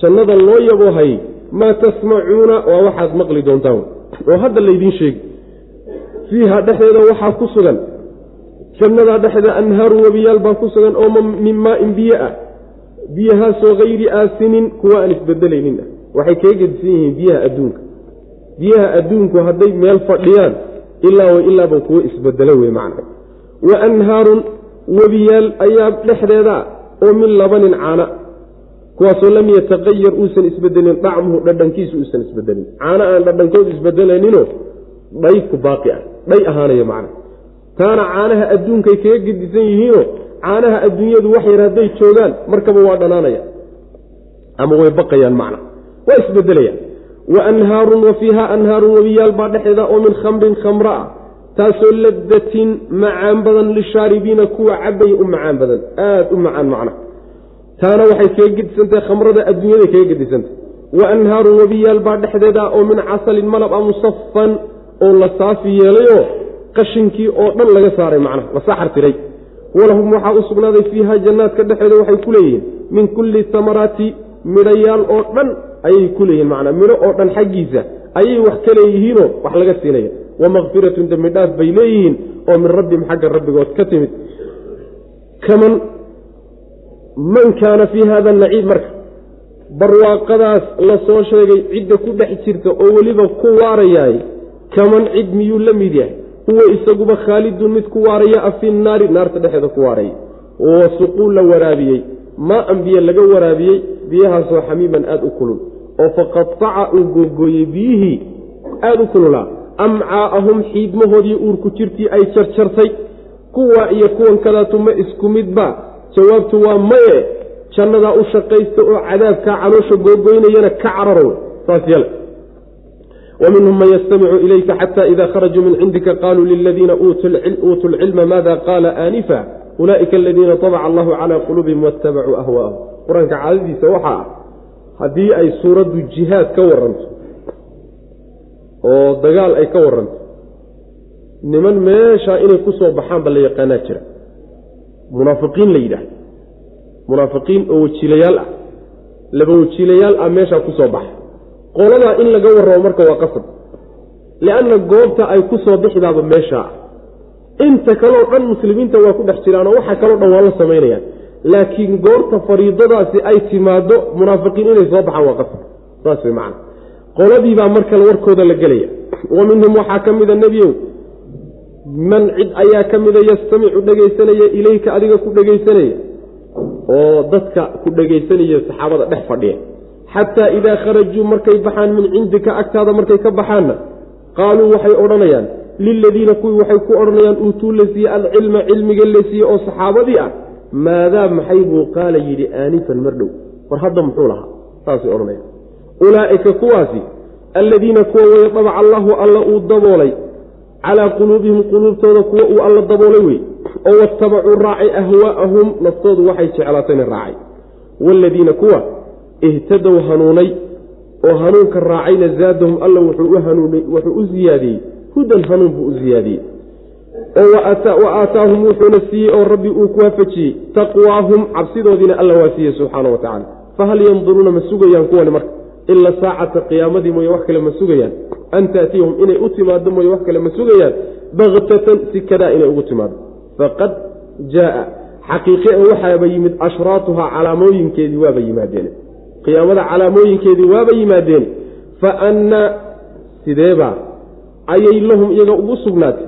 jannada loo yabohay maa tasmacuuna waa waxaad maqli doontaan oo hadda laydiin sheegi fiiha dhexdeeda waxaa ku sugan jannadaa dhexdeeda anhaaru webiyaal baa ku sugan oo min maa-in biyo ah biyahaasoo hayri aasinin kuwa aan isbedelaynin. Ah waxay kaga gedisan yihiin biyaha adduunka. Biyaha adduunku hadday meel fadhiyaan ilaa wa ilaaba kuwo isbedelo wey macna. Wa anhaarun webiyaal ayaa dhexdeeda oo min labanin caana. Kuwaasoo lam yataqayar uusan isbedelin dhacmuhu dhadhankiisu uusan isbedelin. Caano aan dhadhankoodu isbedelayninoo dhay ku baaqi ah dhay ahaanaya macna. Taana caanaha adduunkay kaga gedisan yihiinoo caanaha adduunyadu wax yar hadday joogaan markaba waa dhanaanaya. Ama way baqayaan macna. Waa isbedelayaan wa anhaarun wa fiiha anhaarun webiyaal baa dhexeeda oo min khamrin khamra ah. Taasoo ladatin macaan badan lishaaribiina kuwa cabaya u macaan badan. Aada u macaan macna. Taana waxay kaga gedisantahay khamrada adduunyaday kaga gedisantahay wa anhaarun webiyaal baa dhexdeeda oo min casalin malab a musafan oo la saafi yeelayoo qashinkii oo dhan laga saaray macnaha la saxar tiray walahum waxaa u sugnaaday fiiha jannaadka dhexeeda waxay ku leeyihiin min kulli samaraati midhayaal oo dhan ayay ku leeyihiin macnaa midho oo dhan xaggiisa ayay wax ka leeyihiinoo wax laga siinaya. Wa makfiratun dembi dhaaf bay leeyihiin oo min rabbihim xagga rabbigood ka timid. Kaman man kaana fii hada naciib marka barwaaqadaas la soo sheegay cidda ku dhex jirta oo weliba ku waarayaay kaman cid miyuu la mid yahay huwa isaguba khaalidun mid ku waaraya a fi naari naarta dhexeeda ku waaraya wasuquu la waraabiyey. Maa an biyo laga waraabiyey biyahaasoo xamiiman aada u kulul. Oo faqataca uu googooyey biyihii aada u kululaa amcaa'ahum xiidmahoodii uurku jirtii ay jarjartay kuwa iyo kuwan kadaatu ma isku midba jawaabtu waa maye. Jannadaa u shaqaysta oo cadaabkaa caloosha googoynayana ka cararow. Saas yale waminhum man yastamicu ilayka xata ida kharajuu min cindika qaluu liladiina uutuu lcilma maada qaala aanifa ulaa'ika aladiina tabaca allahu calaa quluubihim waاtabacuu ahwaahum qur'aanka caadadiisa waxaa haddii ay suuraddu jihaad ka waranto oo dagaal ay ka waranto niman meeshaa inay ku soo baxaanba la yaqaanaa jira munaafiqiin la yidhaahdo munaafiqiin oo wajiilayaal ah laba wajiilayaal ah meeshaa ku soo baxa qoladaa in laga warramo marka waa qasab. Lianna goobta ay ku soo bixidaaba meeshaa inta kaleo dhan muslimiinta waa ku dhex jiraanoo waxa kaloo dhan waa la samaynayaan laakiin goorta fariidadaasi ay timaado munaafiqiin inay soo baxaan waa qasab. Saas way macana qoladiibaa markale warkooda la gelaya wa minhum waxaa ka mida nebiyow. Man cid ayaa ka mida yastamicu dhegaysanaya ilayka adiga ku dhegaysanaya. Oo dadka ku dhegaysanaya saxaabada dhex fadhiya xataa idaa kharajuu markay baxaan min cindika agtaada markay ka baxaanna qaaluu waxay odhanayaan liladiina kuwii waxay ku odhanayaan uutuu la siiye alcilma cilmiga la siiye oo saxaabadii ah maadaa maxay buu qaala yidhi aanifan mar dhow war hadda muxuu lahaa saasay odhanayaan ulaa'ika kuwaasi alladiina kuwa weye dabaca allahu alla uu daboolay calaa quluubihim quluubtooda kuwa uu alla daboolay wey oo watabacuu raacay ahwaa'ahum naftoodu waxay jeclaatayna raacay waaladiina kuwa ihtadow hanuunay oo hanuunka raacayna zaadahum alla wuxuu u ziyaadiyey. Hudan hanuun buu u ziyaadiyey. Oo wa aataahum wuxuuna siiyey oo rabbi uu ku waafajiyey. Taqwaahum cabsidoodiina alla waa siiyey subxaana wa tacala fahal yanduruuna ma sugayaan kuwani marka? Ila saacata qiyaamadii mooye wax kale ma sugayaan. An taatiyahum inay u timaado mooye wax kale ma sugayaan. Baktatan si kadaa inay ugu timaado faqad jaaa. Xaqiiqe waxaaba yimid ashraatuhaa calaamooyinkeedii waaba yimaadeen qiyaamada calaamooyinkeedii waaba yimaadeen fa annaa sideebaa ayay lahum iyaga ugu sugnaatay.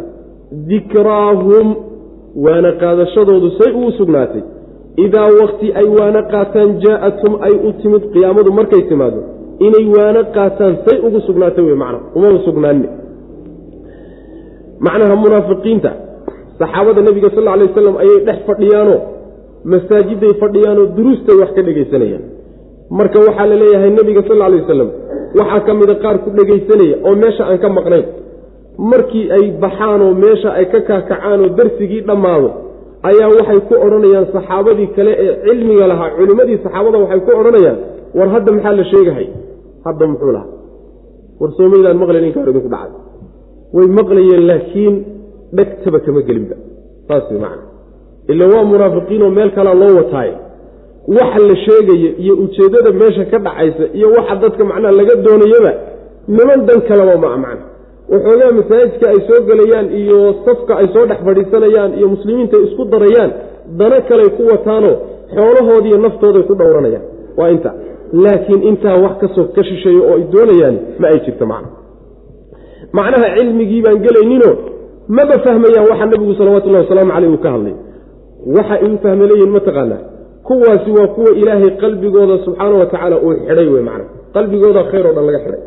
Dikraahum waana qaadashadoodu say ugu sugnaatay. Idaa wakti ay waana qaataan jaa-athum ay u timid qiyaamadu markay timaado inay waana qaataan say ugu sugnaatay wey macna umaba sugnaanne. Macnaha munaafiqiinta saxaabada nebiga sal alay wasalam ayay dhex fadhiyaanoo masaajiday fadhiyaanoo duruustay wax ka dhegaysanayaan marka waxaa la leeyahay nebiga sal alay wasalam waxaa ka mida qaar ku dhegaysanaya oo meesha aan ka maqnayn. Markii ay baxaanoo meesha ay ka kaakacaan oo darsigii dhammaado ayaa waxay ku odhanayaan saxaabadii kale ee cilmiga lahaa culimmadii saxaabada waxay ku odhanayaan war hadda maxaa la sheegahay? Hadda muxuu lahaa. War soomaydaan maqlayn inkaar idinku dhacay. Way maqlayeen laakiin dhegtaba kama gelinba. Saas way macana ila waa munaafiqiinoo meel kalea loo wataaye waxa la sheegaya iyo ujeeddada meesha ka dhacaysa iyo waxa dadka macnaha laga doonayaba niman dan kaleba maa waxoogaa masaajidka ay soo gelayaan iyo safka ay soo dhex fadhiisanayaan iyo muslimiinta ay isku darayaan dana kaley ku wataanoo xoolahoodiiyo naftooday ku dhowranayaan. Waa inta. Laakiin intaa wax ka soo ka shisheeyo oo ay doonayaan ma ay jirto macna macnaha cilmigii baan gelayninoo maba fahmayaan waxa nabigu salawatullahi wasalaamu caleyh uu ka hadlay. Waxa iu fahma leeyihiin mataqaanaa kuwaasi waa kuwa ilaahay qalbigooda subxaana wa tacaala uu xidhay wey macna. qalbigooda khayr o dhan laga xidhay.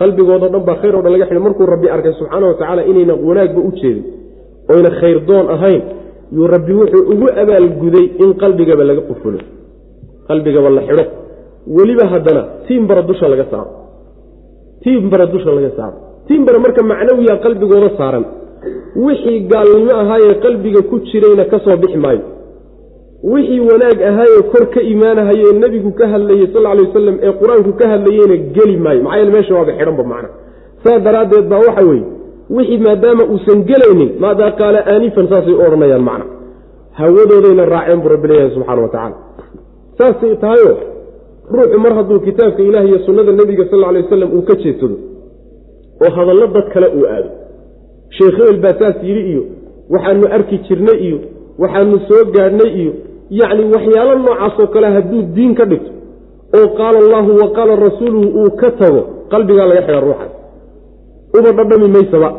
qalbigoodo dhan baa khayr o dhan laga xidhay. markuu rabbi arkay subxaana wa tacaala inayna wanaagba u jeedin oyna khayr doon ahayn yuu rabbi wuxuu ugu abaalguday in qalbigaba laga qufulo. qalbigaba la xidho. weliba haddana tiimbara dusha laga saaro. tiimbara dusha laga saaro. tiimbara marka macnawiya qalbigooda saaran. wixii gaalnimo ahaayee qalbiga ku jirayna ka soo bixi maayo wixii wanaag ahaayee kor ka imaanahayee nebigu ka hadlayey sal alay wasalam ee qur'aanku ka hadlayeyna geli maayo. Maxaa yeele meesha waaba xidhanba macna. Saa daraaddeed baa waxa weeye wixii maadaama uusan gelaynin maadaa qaala aanifan saasay u odhanayaan macna. Hawadoodayna raaceen buu rabbi leeyahay subxana wa tacaala. Saasay tahayo ruuxu mar hadduu kitaabka ilaah iyo sunnada nebiga sal alay wasalam uu ka jeedsado oo hadallo dad kale uu aado. Sheekh baa saas yidhi iyo waxaanu arki jirnay iyo waxaanu soo gaadhnay iyo yacni waxyaalo noocaasoo kale hadduu diin ka dhigto oo qaala allaahu wa qaala rasuuluhu uu ka tago qalbigaa laga xidha ruuxaas uba dhadhami maysaba.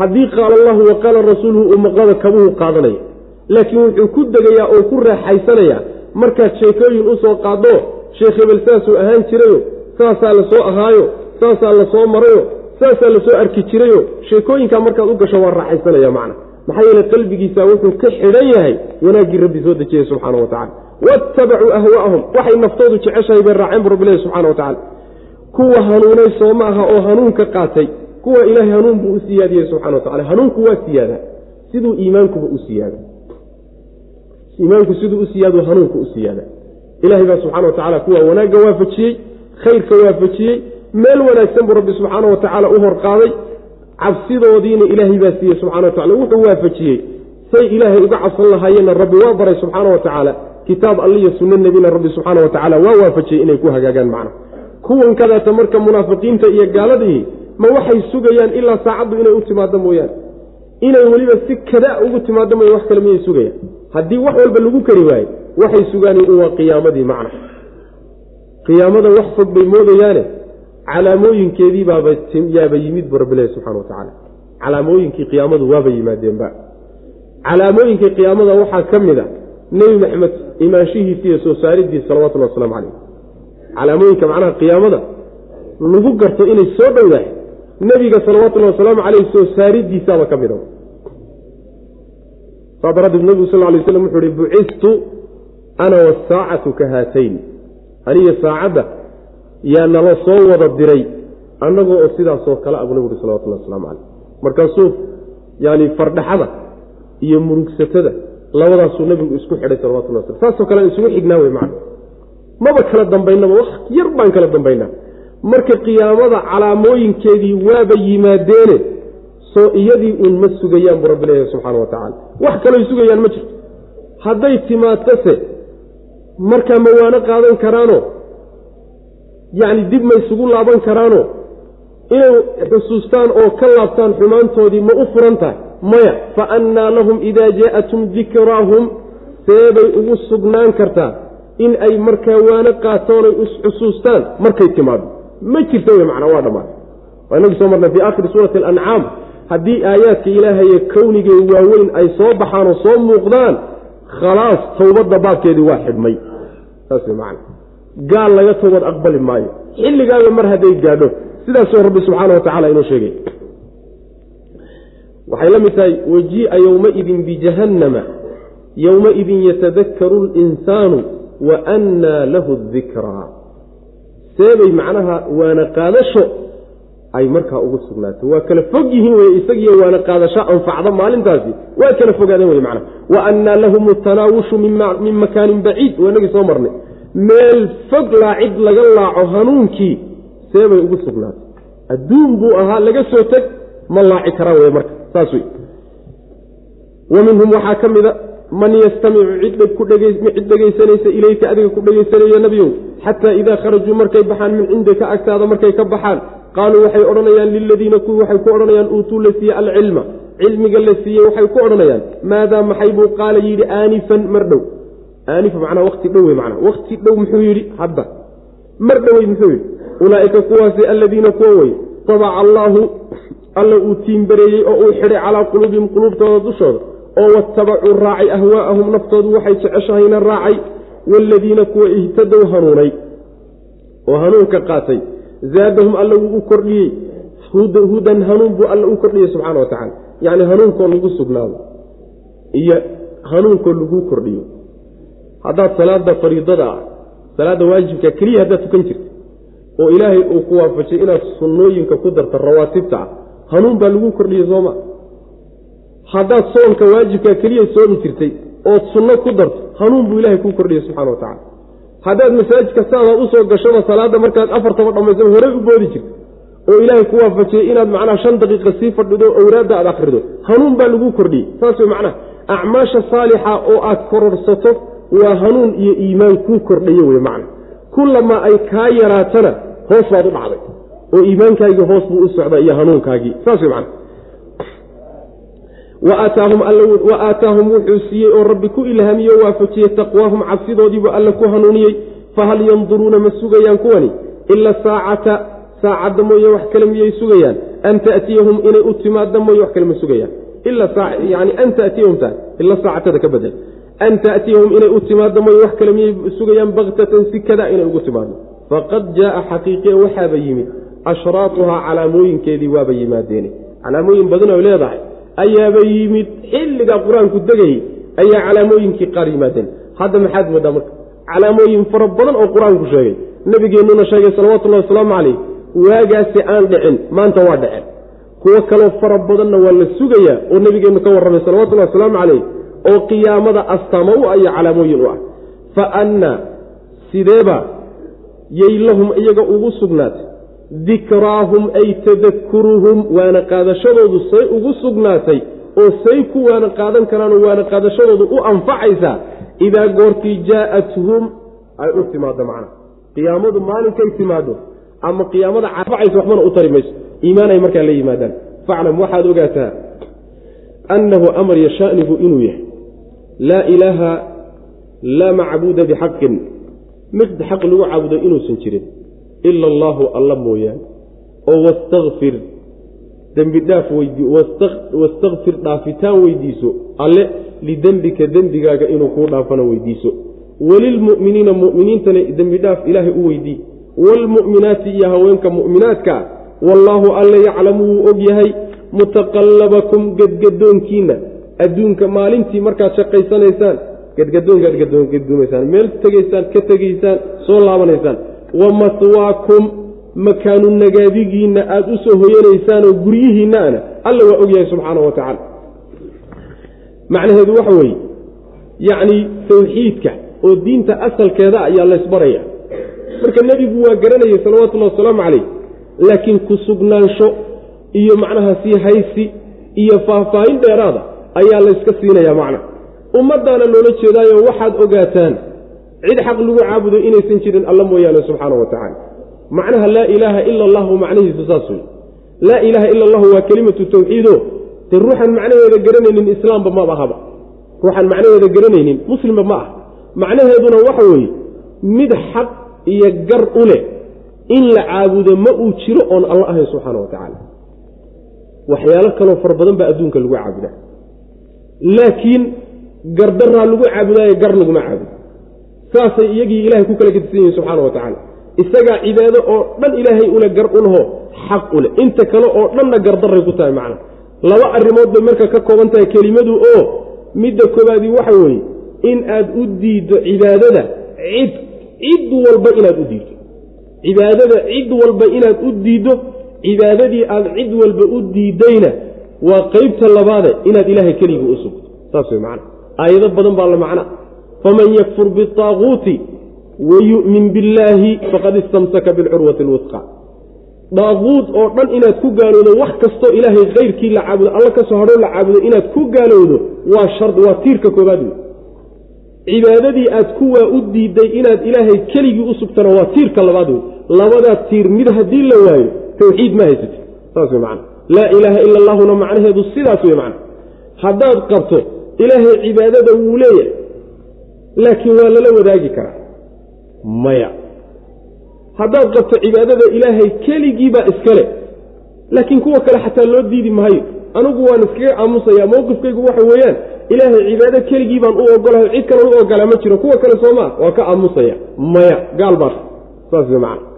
Haddii qaala allahu wa qaala rasuuluhu uu maqlada kabuhu qaadanaya laakiin wuxuu ku degayaa oo ku raaxaysanayaa markaad sheekooyin u soo qaadoo sheekh hebel saasuu ahaan jirayo saasaa la soo ahaayo saasaa la soo marayo saasaa la soo arki jirayo sheekooyinkaa markaad u gasho waa raaxaysanaya macna maxaa yeele qalbigiisa wuxuu ka xidhan yahay wanaaggii rabbi soo dejiyey subxaana wa tacala waattabacuu ahwaa'ahum waxay naftoodu jeceshahay bay raaceen bu rabbi lehi subxana wa tacala kuwa hanuunay soo ma aha oo hanuunka qaatay kuwa ilaahay hanuun buu u siyaadiyey subxana wa tacala hanuunku waa siyaadaa siduu iimaankuba u siyaada. Iimaanku siduu u siyaadu hanuunku u siyaada. Ilahay baa subxana wa tacala kuwa wanaagga waafajiyey khayrka waafajiyey meel wanaagsan buu rabbi subxaana wa tacaala u horqaaday cabsidoodiina ilaahay baa siiyey subxana wa tacala wuxuu waafajiyey. Say ilaahay uga cabsan lahaayeenna rabbi waa baray subxaana wa tacaala. Kitaab alliyo sunno nebina rabbi subxaana wa tacaala waa waafajiyey inay ku hagaagaan macna kuwan kadaata marka munaafiqiinta iyo gaaladii ma waxay sugayaan ilaa saacaddu inay u timaado mooyaane. Inay weliba si kada ugu timaado mooya wax kale miyay sugayaan. Haddii wax walba lagu kari waaye waxay sugaan waa qiyaamadii macna qiyaamada wax fog bay moodayaane calaamooyinkeedii baaba yaaba yimid bu rabbilahi subxana wa tacaala. Calaamooyinkii qiyaamadu waaba yimaadeenba. Calaamooyinkii qiyaamada waxaa ka mid a nebi maxamed imaanshihiisi iyo soo saaridiisa salawatullhi waslamu calayh calaamooyinka macnaha qiyaamada lagu garto inay soo dhowdahay nebiga salawatullahi wasalaamu caleyh soo saaridiisaaba ka mida saa daraaddeed nebigu sal lay slam wuxuu ihi bucistu ana wasaacatu ka haatayn. Aniga saacadda yaa nala soo wada diray annagoo oo sidaasoo kale abu nebigu uhi salawatullahi waslamu caleyh markaasuu yani fardhaxada iyo murugsatada labadaasuu nebigu isku xidhay salawatullah waslam saasoo kale isugu xignaa wey macna. Maba kala dambaynaba wax yar baan kala dambaynaa. Marka qiyaamada calaamooyinkeedii waaba yimaadeene soo iyadii uun ma sugayaan buu rabbi leeyahay subxaana wa tacaala. Wax kalooy sugayaan ma jirto. Hadday timaadtase markaa ma waano qaadan karaano yacni dib ma isugu laaban karaano. Inay xusuustaan oo ka laabtaan xumaantoodii ma u furan tahay. Maya fa annaa lahum idaa jaa'atum dikraahum seebay ugu sugnaan kartaa in ay markaa waano qaatoon ay xusuustaan. Markay timaado ma jirta wey macnaa waa dhammaatay waa inagii soo marnay fii aakhiri suurati alancaam haddii aayaadka ilaahaye kownigee waaweyn ay soo baxaan oo soo muuqdaan khalaas towbadda baabkeedii waa xidhmay. Saas wey macana gaal laga towbad aqbali maayo. xilligaaba mar hadday gaadho sidaasuu rabbi subxaana wa tacala inoo sheegay. Waxay la mid tahay wajii'a yowmaidin bijahannama yowmaidin yatadakkaru linsaanu wa annaa lahu dikraa seebay macnaha waana qaadasho ay markaa ugu sugnaatay waa kala fog yihiin wey isagiiyo waana qaadasho anfacda maalintaasi. Waa kala fogaadeen wey macnaha. Wa annaa lahum tanaawushu min makaanin baciid. Waa inagii soo marnay meel fog laacid laga laaco hanuunkii seebay ugu sugnaatay. Adduun buu ahaa laga soo teg ma laaci karaan wey marka saas wey wa minhum waxaa ka mida man yastamicu cid dhegaysanaysa ilayka adiga ku dhegaysanaya nebiyow xataa idaa kharajuu markay baxaan min cindika agtaada markay ka baxaan qaaluu waxay odhanayaan liladiina kuwii waxay ku odhanayaan uutuu la siiye alcilma cilmiga la siiyey waxay ku odhanayaan maadaa maxay? buu qaala yidhi aanifan mar dhow aanif macnaa dhow wey macnaa. Wakti dhow muxuu yidhi? Hadda. Mar dhowey muxuu yidhi? Ulaa'ika kuwaasi aladiina kuwa wey tabaca allaahu alla uu tiimbareeyey oo uu xidhay calaa quluubihim quluubtooda dushooda. Oo watabacuu raacay ahwaa'ahum naftoodu waxay jeceshahayna raacay. Waaladiina kuwa ihtadow hanuunay. Oo hanuunka qaatay. Zaadahum alla wuu u kordhiyey. Hudan hanuun buu alla u kordhiyey subxaana wa tacala yacni hanuunkoo lagu sugnaado. Iyo hanuunkoo laguu kordhiyo haddaad salaada fariidada salaadda waajibka keliya haddaad tukan jirta oo ilaahay uu ku waafajay inaad sunnooyinka ku darta rawaatibta ah hanuun baa lagu kordhiyey sooma haddaad soonka waajibka keliya soomi jirtay ood sunno ku darto hanuun buu ilahay kuu kordhiyey subxana wa tacala haddaad masaajidka saadaad u soo gashaba salaadda markaad afartaba dhammaysaba horey u boodi jirta oo ilaahay ku waafajiyey inaad macnaha shan daqiiqa sii fadhido owraadda aad akhrido hanuun baa lagu kordhiyey. Saas wey macnaha acmaasha saalixa oo aad kororsato waa hanuun iyo iimaan kuu kordhayo wey macna. Kullamaa ay kaa yaraatana hoos baad u dhacday oo iimaankaagii hoos buu u socdaa iyo hanuunkaagii. Saas wey macna. Wa aataahum wuxuu siiyey oo rabbi ku ilhaamiye o waafajiyey taqwaahum cabsidoodiibuu alla ku hanuuniyey. Fahal yanduruuna ma sugayaan kuwani? Ila saacata saacadda mooye wax kale miyay sugayaan? An ta'tiyahum inay u timaadda mooye wax kale ma sugayaan? Yani an tatiyahumta ila saacatada ka badel an ta'tiyahum inay u timaadda mooye wax kale miyay sugayaan baktatan si kada inay ugu timaaddo faqad jaaa xaqiiqiya waxaaba yimid ashraatuhaa calaamooyinkeedii waaba yimaadeene calaamooyin badan oy leedahay ayaaba yimid xilligaa qur'aanku degayay ayaa calaamooyinkii qaar yimaadeen hadda maxaad moodaa marka calaamooyin fara badan oo qur'aanku sheegay nabigeennuna sheegay salawatullahi wasalaamu calayh waagaasi aan dhicin maanta waa dhacen kuwo kaloo fara badanna waa la sugayaa oo nebigeennu ka warramay salawatullahi wasalaamu calayh oo qiyaamada astaamo u ah iyo calaamooyin u ah. Fa anna sideeba yay lahum iyaga ugu sugnaatay. Dikraahum ay tadakuruhum waana qaadashadoodu say ugu sugnaatay oo say ku waana qaadan karaanoo waana qaadashadoodu u anfacaysaa idaa goortii jaa'athum ay u timaado macna. Qiyaamadu maalinkay timaado ama qiyaamada anfacaysa waxbana u tari mayso. Iimaan ay markaa la yimaadaan. Faclam waxaad ogaataa annahu amar yashanigu inuu yahay laa ilaaha laa macbuuda bixaqin. Mid xaq lagu caabudo inuusan jirin ila allaahu alla mooyaane. Oo wastakfir dembi dhaaf weydii wastakfir dhaafitaan weydiiso. Alle lidembika dembigaaga inuu kuu dhaafana weydiiso. Walilmu'miniina mu'miniintana dembi dhaaf ilaahay u weydii waalmu'minaati iyo haweenka mu'minaadka wallaahu alle yaclamu wuu og yahay. Mutaqallabakum gedgadoonkiinna adduunka maalintii markaad shaqaysanaysaan gedgadoonkaad gadoomaysaan meel tegaysaan ka tegaysaan soo laabanaysaan. Wa maswaakum makaanu nagaadigiinna aada u soo hoyanaysaan oo guryihiinnaana alla waa og yahay subxaanahu wa tacaala. Macnaheedu waxa weeye yacni tawxiidka oo diinta asalkeeda ayaa laysbaraya marka nebigu waa garanayay salawatullahi wasalaamu calayh laakiin ku sugnaansho iyo macnaha sii haysi iyo faahfaahin dheeraada ayaa layska siinaya macna. Ummaddaana loola jeedaayo waxaad ogaataan cid xaq lagu caabudo inaysan jirin alla mooyaane subxaana wa tacaala. Macnaha laa ilaaha ila allahu macnihiisu saas wey laa ilaaha ila allahu waa kelimatu tawxiido. Dee ruuxaan macnaheeda garanaynin islaamba maba ahaba. Ruuxaan macnaheeda garanaynin muslimba ma ah. Macnaheeduna waxa weeye mid xaq iyo gar u leh in la caabudo ma uu jiro oon alla ahayn subxaana wa tacaala. Waxyaalo kaloo fara badan baa adduunka lagu caabudaa laakiin gardaraa lagu caabudaayo gar laguma caabudo. Saasay iyagii ilahay ku kala gedisan yihiin subxaana wa tacaala. Isagaa cibaado oo dhan ilaahay ule gar ulaho xaq ule inta kale oo dhanna gardaray ku tahay macna. Laba arrimood bay marka ka kooban tahay kelimadu oo midda koobaadii waxa weeye in aad u diiddo cibaadada cid cid walba inaad u diiddo. Cibaadada cid walba inaad u diiddo cibaadadii aad cid walba u diiddayna waa qeybta labaade inaad ilaahay keligii u sugto. Saas wey macna. Aayado badan baa la macna. Faman yakfur biaaguuti wayu'min billaahi faqad istamsaka bilcurwati alwusqa. Daaquud oo dhan inaad ku gaalowdo wax kastoo ilaahay kayrkii la caabudo alla ka soo hadhoo la caabudo inaad ku gaalowdo waa shard waa tiirka koobaad wey cibaadadii aad kuwaa u diiday inaad ilaahay keligii u sugtana waa tiirka labaad wey labadaa tiir mid haddii la waayo tawxiid ma haysati saas wey macana laa ilaaha ila allahuna macnaheedu sidaas wey macna. Haddaad qabto ilaahay cibaadada wuu leeyahay laakiin waa lala wadaagi karaa. Maya. Haddaad qabto cibaadada ilaahay keligiibaa iskale laakiin kuwa kale xataa loo diidi maayo. Anigu waan iskaga aamusaya mowqifkaygu waxa weeyaan ilaahay cibaado keligii baan u ogolahay cid kale u ogolaa ma jiro kuwa kale soomaa waa ka aamusaya maya gaal baas saas wey macana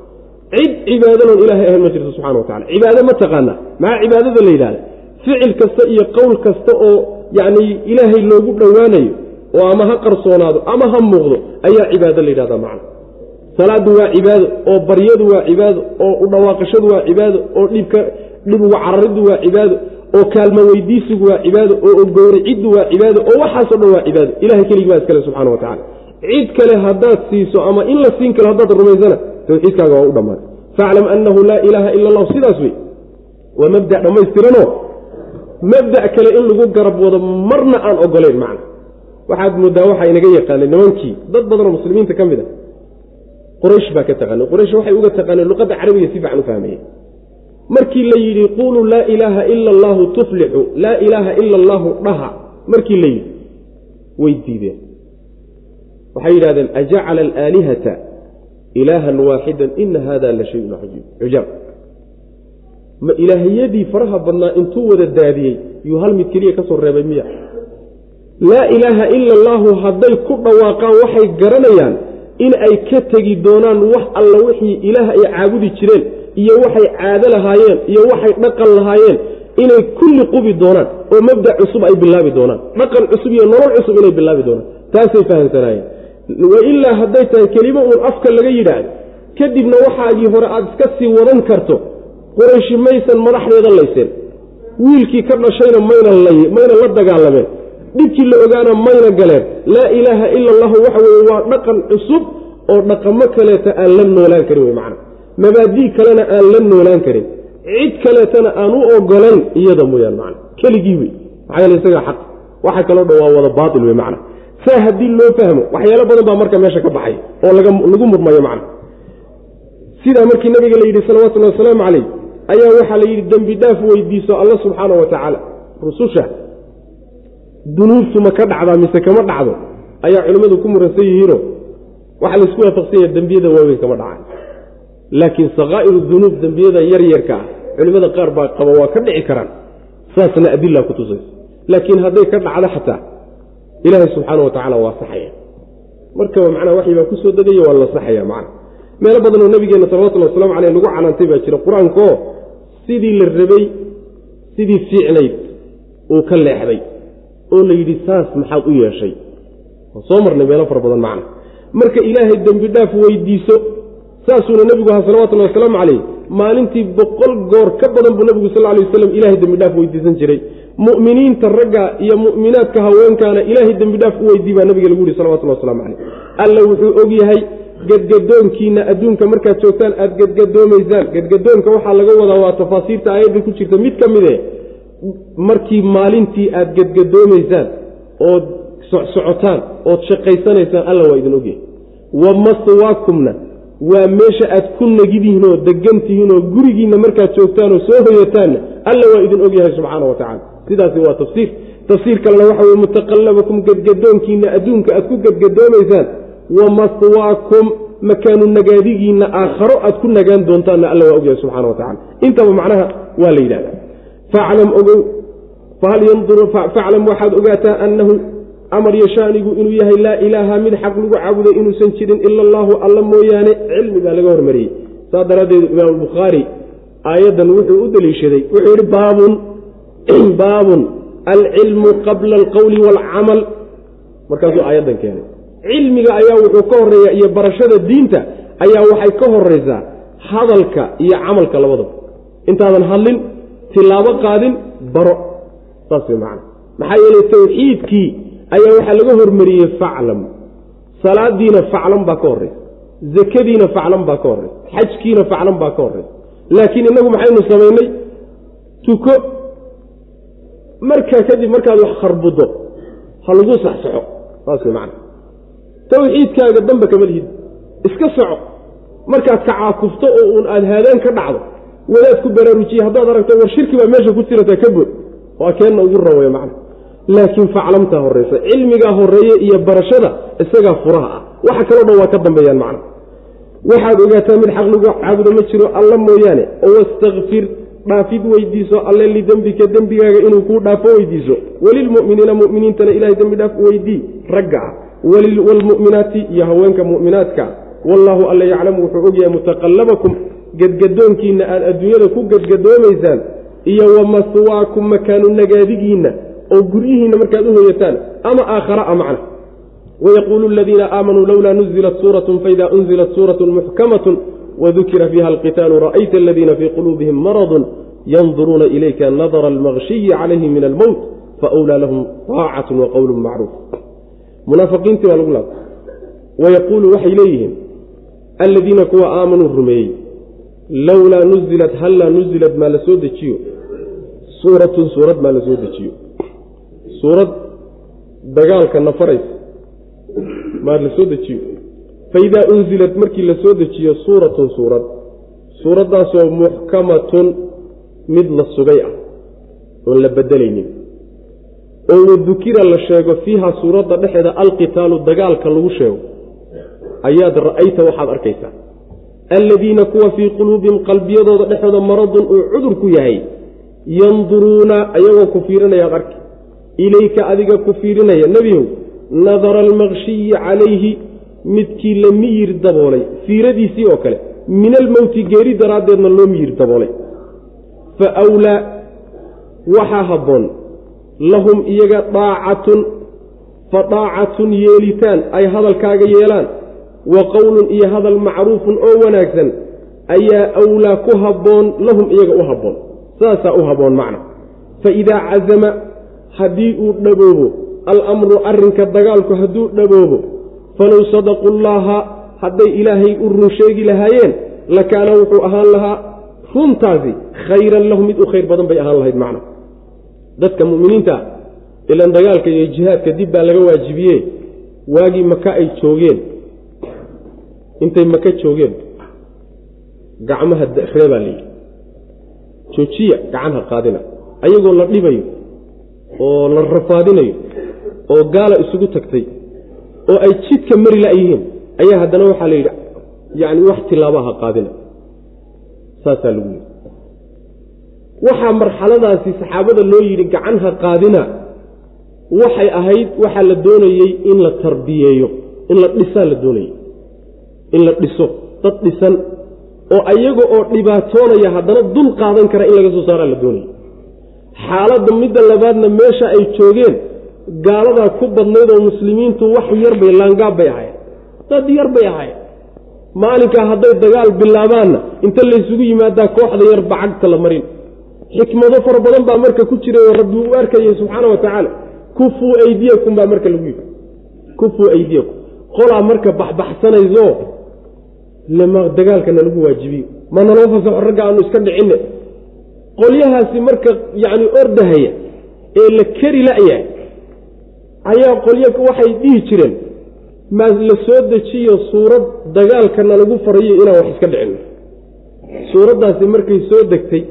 cid cibaadaloon ilaahay ahayn ma jirto subxana wa tacala cibaado ma taqaanaa maxaa cibaadada la yidhahda ficil kasta iyo qowl kasta oo yacni ilaahay loogu dhowaanayo oo ama ha qarsoonaado ama ha muuqdo ayaa cibaado la yidhahdaa macna. Salaadu waa cibaado oo baryadu waa cibaado oo udhawaaqashadu waa cibaado oo dhibka dhib uga carariddu waa cibaado oo kaalmo weydiisigu waa cibaado oo gowriciddu waa cibaado oo waxaasoo dhan waa cibaado. Ilahay keligii baa iskale subxana wa tacala cid kale haddaad siiso ama in la siin karo haddaad rumaysana tawxiidkaaga waa u dhammaatay faclam annahu laa ilaaha ila allahu sidaas wey. Waa mabda dhammaystiranoo mabda kale in lagu garab wado marna aan ogolayn macna. Waxaad moodaa waxaa inaga yaqaanay nimankii. Dad badanoo muslimiinta ka mid a quraysh baa ka taqaanay. Quraysh waxay uga taqaaneen luqadda carabiga si fiican u fahmayeen markii la yidhi quuluu laa ilaaha ila allaahu tuflixu laa ilaaha ila allaahu dhaha. Markii la yidhi way diideen. Waxay yidhahdeen ajacala alaalihata ilaahan waaxidan ina hada la shayun cujaab ilaahiyadii faraha badnaa intuu wada daadiyey yuu hal mid keliya ka soo reebay miya laa ilaaha ila allaahu hadday ku dhawaaqaan waxay garanayaan in ay ka tegi doonaan wax alla wixii ilaah ay caabudi jireen iyo waxay caado lahaayeen iyo waxay dhaqan lahaayeen inay kulli qubi doonaan oo mabda cusub ay bilaabi doonaan dhaqan cusub iyo nolol cusub inay bilaabi doonaan taasay fahamsanaayeen wa ilaa hadday tahay kelimo uun afka laga yidhaahdo kadibna waxaagii hore aada iska sii wadan karto qurayshi maysan madaxdeeda layseen wiilkii ka dhashayna mayna la dagaalameen. Dhibkii la ogaana mayna galeen. Laa ilaaha ila allahu waxa weye waa dhaqan cusub oo dhaqamo kaleeta aan la noolaan karin wey macana mabaadii kalena aan la noolaan karin. Cid kaleetana aan u ogolayn iyada mooyaan macana keligii wey maxaa yeele isagaa xaq. Waxa kaloo dhan waa wada baatil wey macana saa haddii loo fahmo waxyaalo badan baa marka meesha ka baxay oo lagu murmayo macna sidaa markii nabiga la yidhi salawatullhi wasalaamu calayh ayaa waxaa la yidhi dembi dhaaf weydiiso alla subxaana wa tacaala. Rususha dunuubtu ma ka dhacdaa mise kama dhacdo ayaa culimmadu ku muransan yihiino waxaa laysku waafaqsan yaha dembiyada waaweyn kama dhacaan. Laakiin sakaa'iru dunuub dembiyada yaryarka ah culimmada qaar baa qaba waa ka dhici karaan. Saasna adila ku tusaysa. Laakiin hadday ka dhacdo xataa ilaahay subxaana wa tacala waa saxaya. Markaba macnaha waxii baa ku soo degaya waa la saxaya macna. Meelo badanoo nabigeenna salawatullhi waslamu caleyh lagu canaantay baa jira. Qur'aankaoo sidii la rabay sidii fiicnayd uu ka leexday oo la yidhi saas maxaad u yeeshay. Soo marnay meelo fara badan macna. Marka ilaahay dembi dhaaf weydiiso saasuuna nebigu ahaa salawatullahi wasalaamu caleyh maalintii boqol goor ka badan buu nebigu sal lay waslam ilahay dembi dhaaf weydiisan jiray mu'miniinta ragga iyo mu'minaadka haweenkaana ilaahay dembi dhaaf u weydii baa nabiga lagu yihi salawatullah waslamu caleyh alla wuxuu og yahay gadgadoonkiina adduunka markaad joogtaan aada gadgadoomaysaan. Gadgadoonka waxaa laga wadaa waa tafaasiirta aayadda ku jirta mid ka mid e markii maalintii aada gadgadoomaysaan ood socsocotaan ood shaqaysanaysaan alla waa idin ogyahay wa maswaakumna waa meesha aad ku nagidihiin oo degan tihiin oo gurigiinna markaad joogtaan oo soo hoyataanna alla waa idin ogyahay subxaana wa tacala sidaasi waa tafsiir. Tafsiir kalena waxa weye mutaqallabakum gadgadoonkiina adduunka aad ku gadgadoomaysaan wa maswaakum makaanu nagaadigiinna aakharo aad ku nagaan doontaanna alla waa ogyahay subxana wa tacala intaba macnaha waa la yidhahda faclam ogow fahal yanduru faclam waxaad ogaataa annahu amar yashaanigu inuu yahay laa ilaaha mid xaq lagu caabuday inuusan jirin ila allaahu alla mooyaane cilmi baa laga hormariyey. Saas daraaddeed imaam albukhaari aayaddan wuxuu u deliishaday wuxuu yidhi baabun baabun alcilmu qabla alqowli waalcamal markaasuu aayaddan keenay. Cilmiga ayaa wuxuu ka horreeya iyo barashada diinta ayaa waxay ka horeysaa hadalka iyo camalka labadaba. Intaadan hadlin tilaabo qaadin baro. Saas way macana maxaa yeelay tawxiidkii ayaa waxaa laga hormariyey faclam. Salaadiina faclan baa ka horeysa zakadiina faclan baa ka horeysa xajkiina faclan baa ka horeysa laakiin innagu maxaynu samaynay? Tuko markaa kadib markaad wax kharbuddo ha lagu saxsaxo saas way macana tawxiidkaaga damba kama lihid iska soco markaad ka caakufto oo uun aada haadaan ka dhacdo wadaad ku baraarujiye haddaad aragto war shirki baa meesha ku jirata ka bood waa keenna ugu rawaya macna. Laakiin faclamtaa horeysa cilmigaa horeeye iyo barashada isagaa furaha ah. Waxa kaloo dhan waa ka dambeeyaan macna. Waxaad ogaataa mid xaq lagu caabudo ma jiro alla mooyaane oo wastakfir dhaafid weydiiso alle lidembika dembigaaga inuu kuu dhaafo weydiiso. Welilmu'miniina mu'miniintana ilahay dembi dhaaf weydii ragga ah. Iyo haweenka mu'minaadka wallaahu alla yaclamu wuxuu ogyahay mutaqallabakum gadgadoonkiinna aad adduunyada ku gadgadoomaysaan iyo wa maswaakum makaanu nagaadigiinna oo guryihiinna markaad u hoyataan ama aakhara a macna. Wayaquulu aladiina aamanuu lowlaa nuzilat suuratun faida unzilat suuratun muxkamatun wadukira fiiha alqitaalu ra'ayta aladiina fii quluubihim maradun yanduruuna ilayka nadara almakshiyi calayhim min almowt faawlaa lahum taacatun wa qowlun macruuf munaafiqiintii baa lagu laabta wayaquulu waxay leeyihiin aladiina kuwa aamanuu rumeeyey lowlaa nuzilat hallaa nuzilat maa la dejiyo suuratun suurad maa la dejiyo suurad dagaalka nafaraysa maa la dejiyo faidaa unzilat markii la soo dejiyo suuratun suurad. Suuraddaasoo muxkamatun mid la sugay ah oon la bedelaynin. Oo wadukira la sheego fiiha suuradda dhexeeda alqitaalu dagaalka lagu sheego. Ayaad ra'ayta waxaad arkaysaa. Alladiina kuwa fii quluubihim qalbiyadooda dhexooda maradun uu cudur ku yahay yanduruuna ayagoo ku fiirinayaad arki. Ilayka adiga ku fiirinaya nebiyow nadara almakshiyi calayhi midkii la miyir daboolay fiiradiisii oo kale min almowti geeri daraaddeedna loo miyir daboolay. Fa wlaa waxaa habboon lahum iyaga daacatun fa daacatun yeelitaan ay hadalkaaga yeelaan wa qowlun iyo hadal macruufun oo wanaagsan ayaa awlaa ku habboon lahum iyaga u habboon. Saasaa u habboon macna. Fa idaa cazama haddii uu dhaboobo alamru arrinka dagaalku hadduu dhaboobo falow sadaquu llaaha hadday ilaahay u run sheegi lahaayeen lakaana wuxuu ahaan lahaa runtaasi khayran lahum mid u khayr badan bay ahaan lahayd macna. Dadka mu'miniinta ilan dagaalka iyo jihaadka dib baa laga waajibiye waagii maka ay joogeen. Intay maka joogeen gacmaha reebaa layidhi joojiya gacanha qaadina. Ayagoo la dhibayo oo la rafaadinayo oo gaala isugu tagtay oo ay jidka mari la-yihiin ayaa haddana waxaa la yidhi yacni wax tilaabaha qaadina. Saasaa lagu yidhi. Waxaa marxaladaasi saxaabada loo yidhi gacanha qaadina waxay ahayd waxaa la doonayey in la tarbiyeeyo in la dhisaa la doonayey. In la dhiso dad dhisan oo ayaga oo dhibaatoonaya haddana dul qaadan kara in laga soo saaraa la doonayay xaaladda midda labaadna meesha ay joogeen gaaladaa ku badnayd oo muslimiintu wax yar bay laangaab bay ahayen dad yar bay ahayen maalinkaa hadday dagaal bilaabaanna inta laysugu yimaadaa kooxda yar bacagta la marin. Xikmado fara badan baa marka ku jiray oo rabbi uu arkayay subxaana wa tacaala. Kufuu aydiyakum baa marka lagu yidhi kufuu aydiyakum. Qolaa marka baxbaxsanayso dagaalkana lagu waajibiyo ma naloo fasaxo ragga aanu iska dhicinne. Qolyahaasi marka yacni ordahaya ee la keri la-yahay ayaa qolyo waxay dhihi jireen maa la soo dejiyo suurad dagaalkana lagu farayo inaan wax iska dhicin. Suuraddaasi markay soo degtay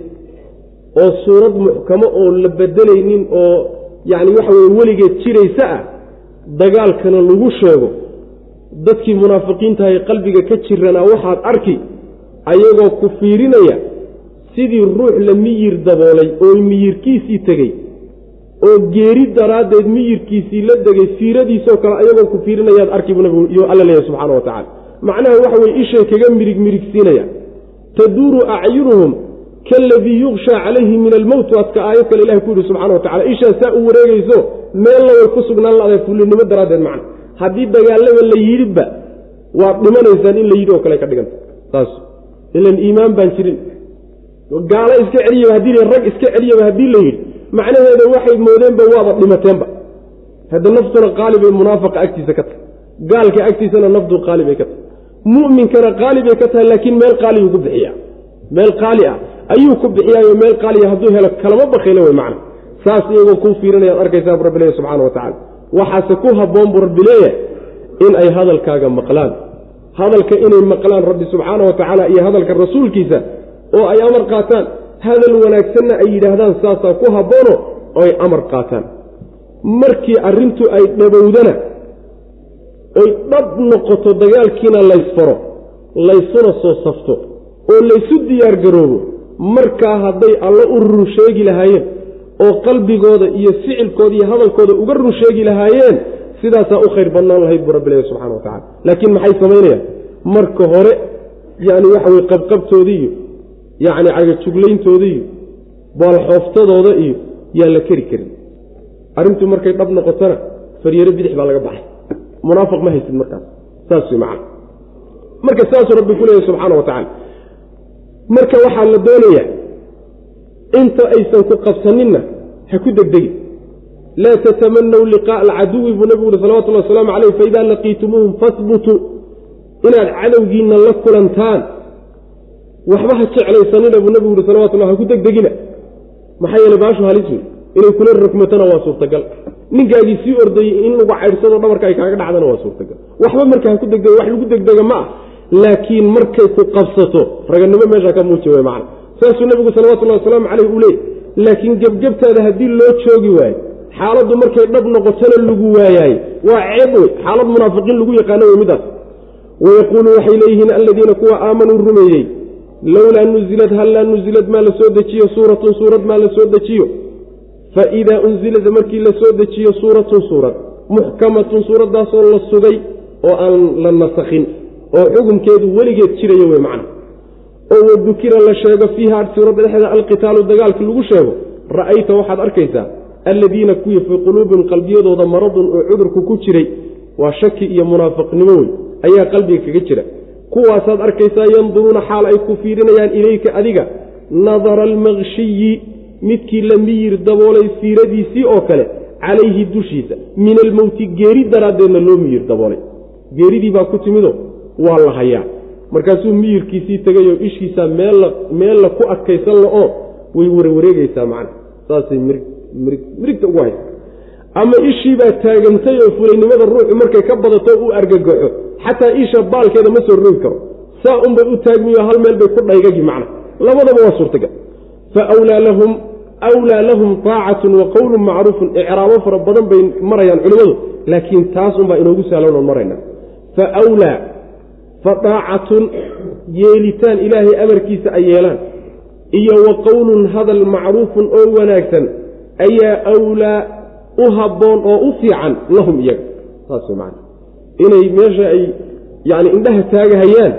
oo suurad muxkamo oo la bedelaynin oo yacni waxa weye weligeed jiraysa ah dagaalkana lagu sheego. Dadkii munaafiqiintahay qalbiga ka jiranaa waxaad arki ayagoo ku fiirinaya sidii ruux la miyir daboolay oo miyirkiisii tegey oo geeri daraaddeed miyirkiisii la degay fiiradiisoo kale ayagoo ku fiirinayaad arki buu nabigu iyo alla leeyahy subxana wa tacala macnaha waxa weye ishay kaga mirig mirigsiinaya taduuru acyunuhum kaaladii yukshaa calayhi min almowt waadka aayad kale ilahi ku yidhi subxana wa tacala ishaa saa u wareegayso meelna way ku sugnaan la-day fullinimo daraaddeed macna. Haddii dagaalaba la yidhiba waad dhimanaysaan in la yidhi oo kale ka dhiganta saas ilan iimaan baan jirin. Gaalo iska celiyaba haddii rag iska celiyaba haddii la yidhi macnaheeda waxay moodeenba waaba dhimateenba. Hadda naftuna qaali bay munaafaqa agtiisa ka tahay. Gaalka agtiisana naftu qaali bay ka tahay. Mu'minkana qaali bay ka tahay laakiin meel qaaliyuu ku bixiyaa. Meel qaali ah ayuu ku bixiyaayo meel qaaliya hadduu helo kalama bakayla wey macna. Saas iyagoo kuu fiirinayaad arkaysaa bu rabbi leeya subxana wa tacala waxaase ku habboon buu rabbi leeyahay in ay hadalkaaga maqlaan. Hadalka inay maqlaan rabbi subxaana wa tacaala iyo hadalka rasuulkiisa oo ay amar qaataan hadal wanaagsanna ay yidhaahdaan saasaa ku habboono oo ay amar qaataan. Markii arrintu ay dhabowdana oy dhab noqoto dagaalkiina laysfaro laysuna soo safto oo laysu diyaar garoobo markaa hadday alla u run sheegi lahaayeen oo qalbigooda iyo ficilkooda iyo hadalkooda uga run sheegi lahaayeen sidaasaa u khayr badnaan lahayd buu rabbi leeya subxana wa tacala laakiin maxay samaynayaan marka hore yacni waxa weye qabqabtoodii yacni cagajuglayntooda iyo baalxooftadooda iyo yaan la keri karin. Arrintu markay dhab noqotona faryaro bidix baa laga baxay. Munaafiq ma haysid markaas. Saas way macana marka saasuu rabbi ku leeyahy subxaana wa tacala marka waxaa la doonayaa inta aysan ku qabsaninna ha ku degdegi. Laa tatamanaw liqaa'a alcaduwi buu nabigu uhi salawatullah wasalaamu caleyh faidaa laqiitumuuhum fahbutuu inaad cadowgiinna la kulantaan waxba ha jeclaysanina buu nabigu uhi salawatullah ha ku degdegina. Maxaa yeele baashu halis wey inay kula rogmatona waa suurtagal. Ninkaagii sii ordayey in lagu caydhsado dhabarka ay kaaga dhacdana waa suurtagal. Waxba marka ha ku degdega wax lagu degdega ma ah. Laakiin markay ku qabsato raganimo meesha ka muuji way macna. Saasuu nabigu salawatullahi wasalaamu caleyh uu leey laakiin gebgebtaada haddii loo joogi waayo xaaladdu markay dhab noqotona lagu waayaay waa ceeb wey xaalad munaafiqiin lagu yaqaano wey midaas. Wayaquulu waxay leeyihiin aladiina kuwa aamanuu rumeeyey lowlaa nuzilad hallaa nuzilad maa la soo dejiyo suuratun suurad maa la soo dejiyo fa idaa unzilad markii la soo dejiyo suuratun suurad muxkamatun suuraddaasoo la sugay oo aan la nasakhin oo xukunkeedu weligeed jirayo wey macna oo wadukira la sheego fiiha suuradda dhexdeeda alqitaalu dagaalkii lagu sheego ra'ayta waxaad arkaysaa alladiina kuwii fii quluubihim qalbiyadooda maradun oo cudurku ku jiray waa shaki iyo munaafiqnimo wey ayaa qalbiga kaga jira kuwaasaad arkaysaa yanduruuna xaal ay ku fiirinayaan ilayka adiga. Nadara almakshiyi midkii la miyir daboolay fiiradiisii oo kale calayhi dushiisa. Min almowti geeri daraaddeedna loo miyir daboolay. Geeridii baa ku timido waa la hayaa. Markaasuu miyirkiisii tegayoo ishiisaa meella meella ku adkaysan la oo way warwareegaysaa macna. Saasay mirig mirigta ugu haysa ama ishiibaa taagantay oo fulaynimada ruuxu markay ka badato uu argagaxo xataa isha baalkeeda ma soo rogi karo. Saa unbay u taagmiyo hal meel bay ku dhaygagi macna. Labadaba waa suurtagal. Fa wlaa lahum wlaa lahum taacatun wa qowlun macruufun. Icraabo fara badan bay marayaan culimmadu laakiin taas unbaa inoogu saalownan marayna. Fa wlaa fa daacatun yeelitaan ilaahay amarkiisa ay yeelaan. Iyo wa qowlun hadal macruufun oo wanaagsan. Ayaa wlaa u habboon oo u fiican lahum iyaga. Saas man inay meesha ay yani indhaha taagahayaan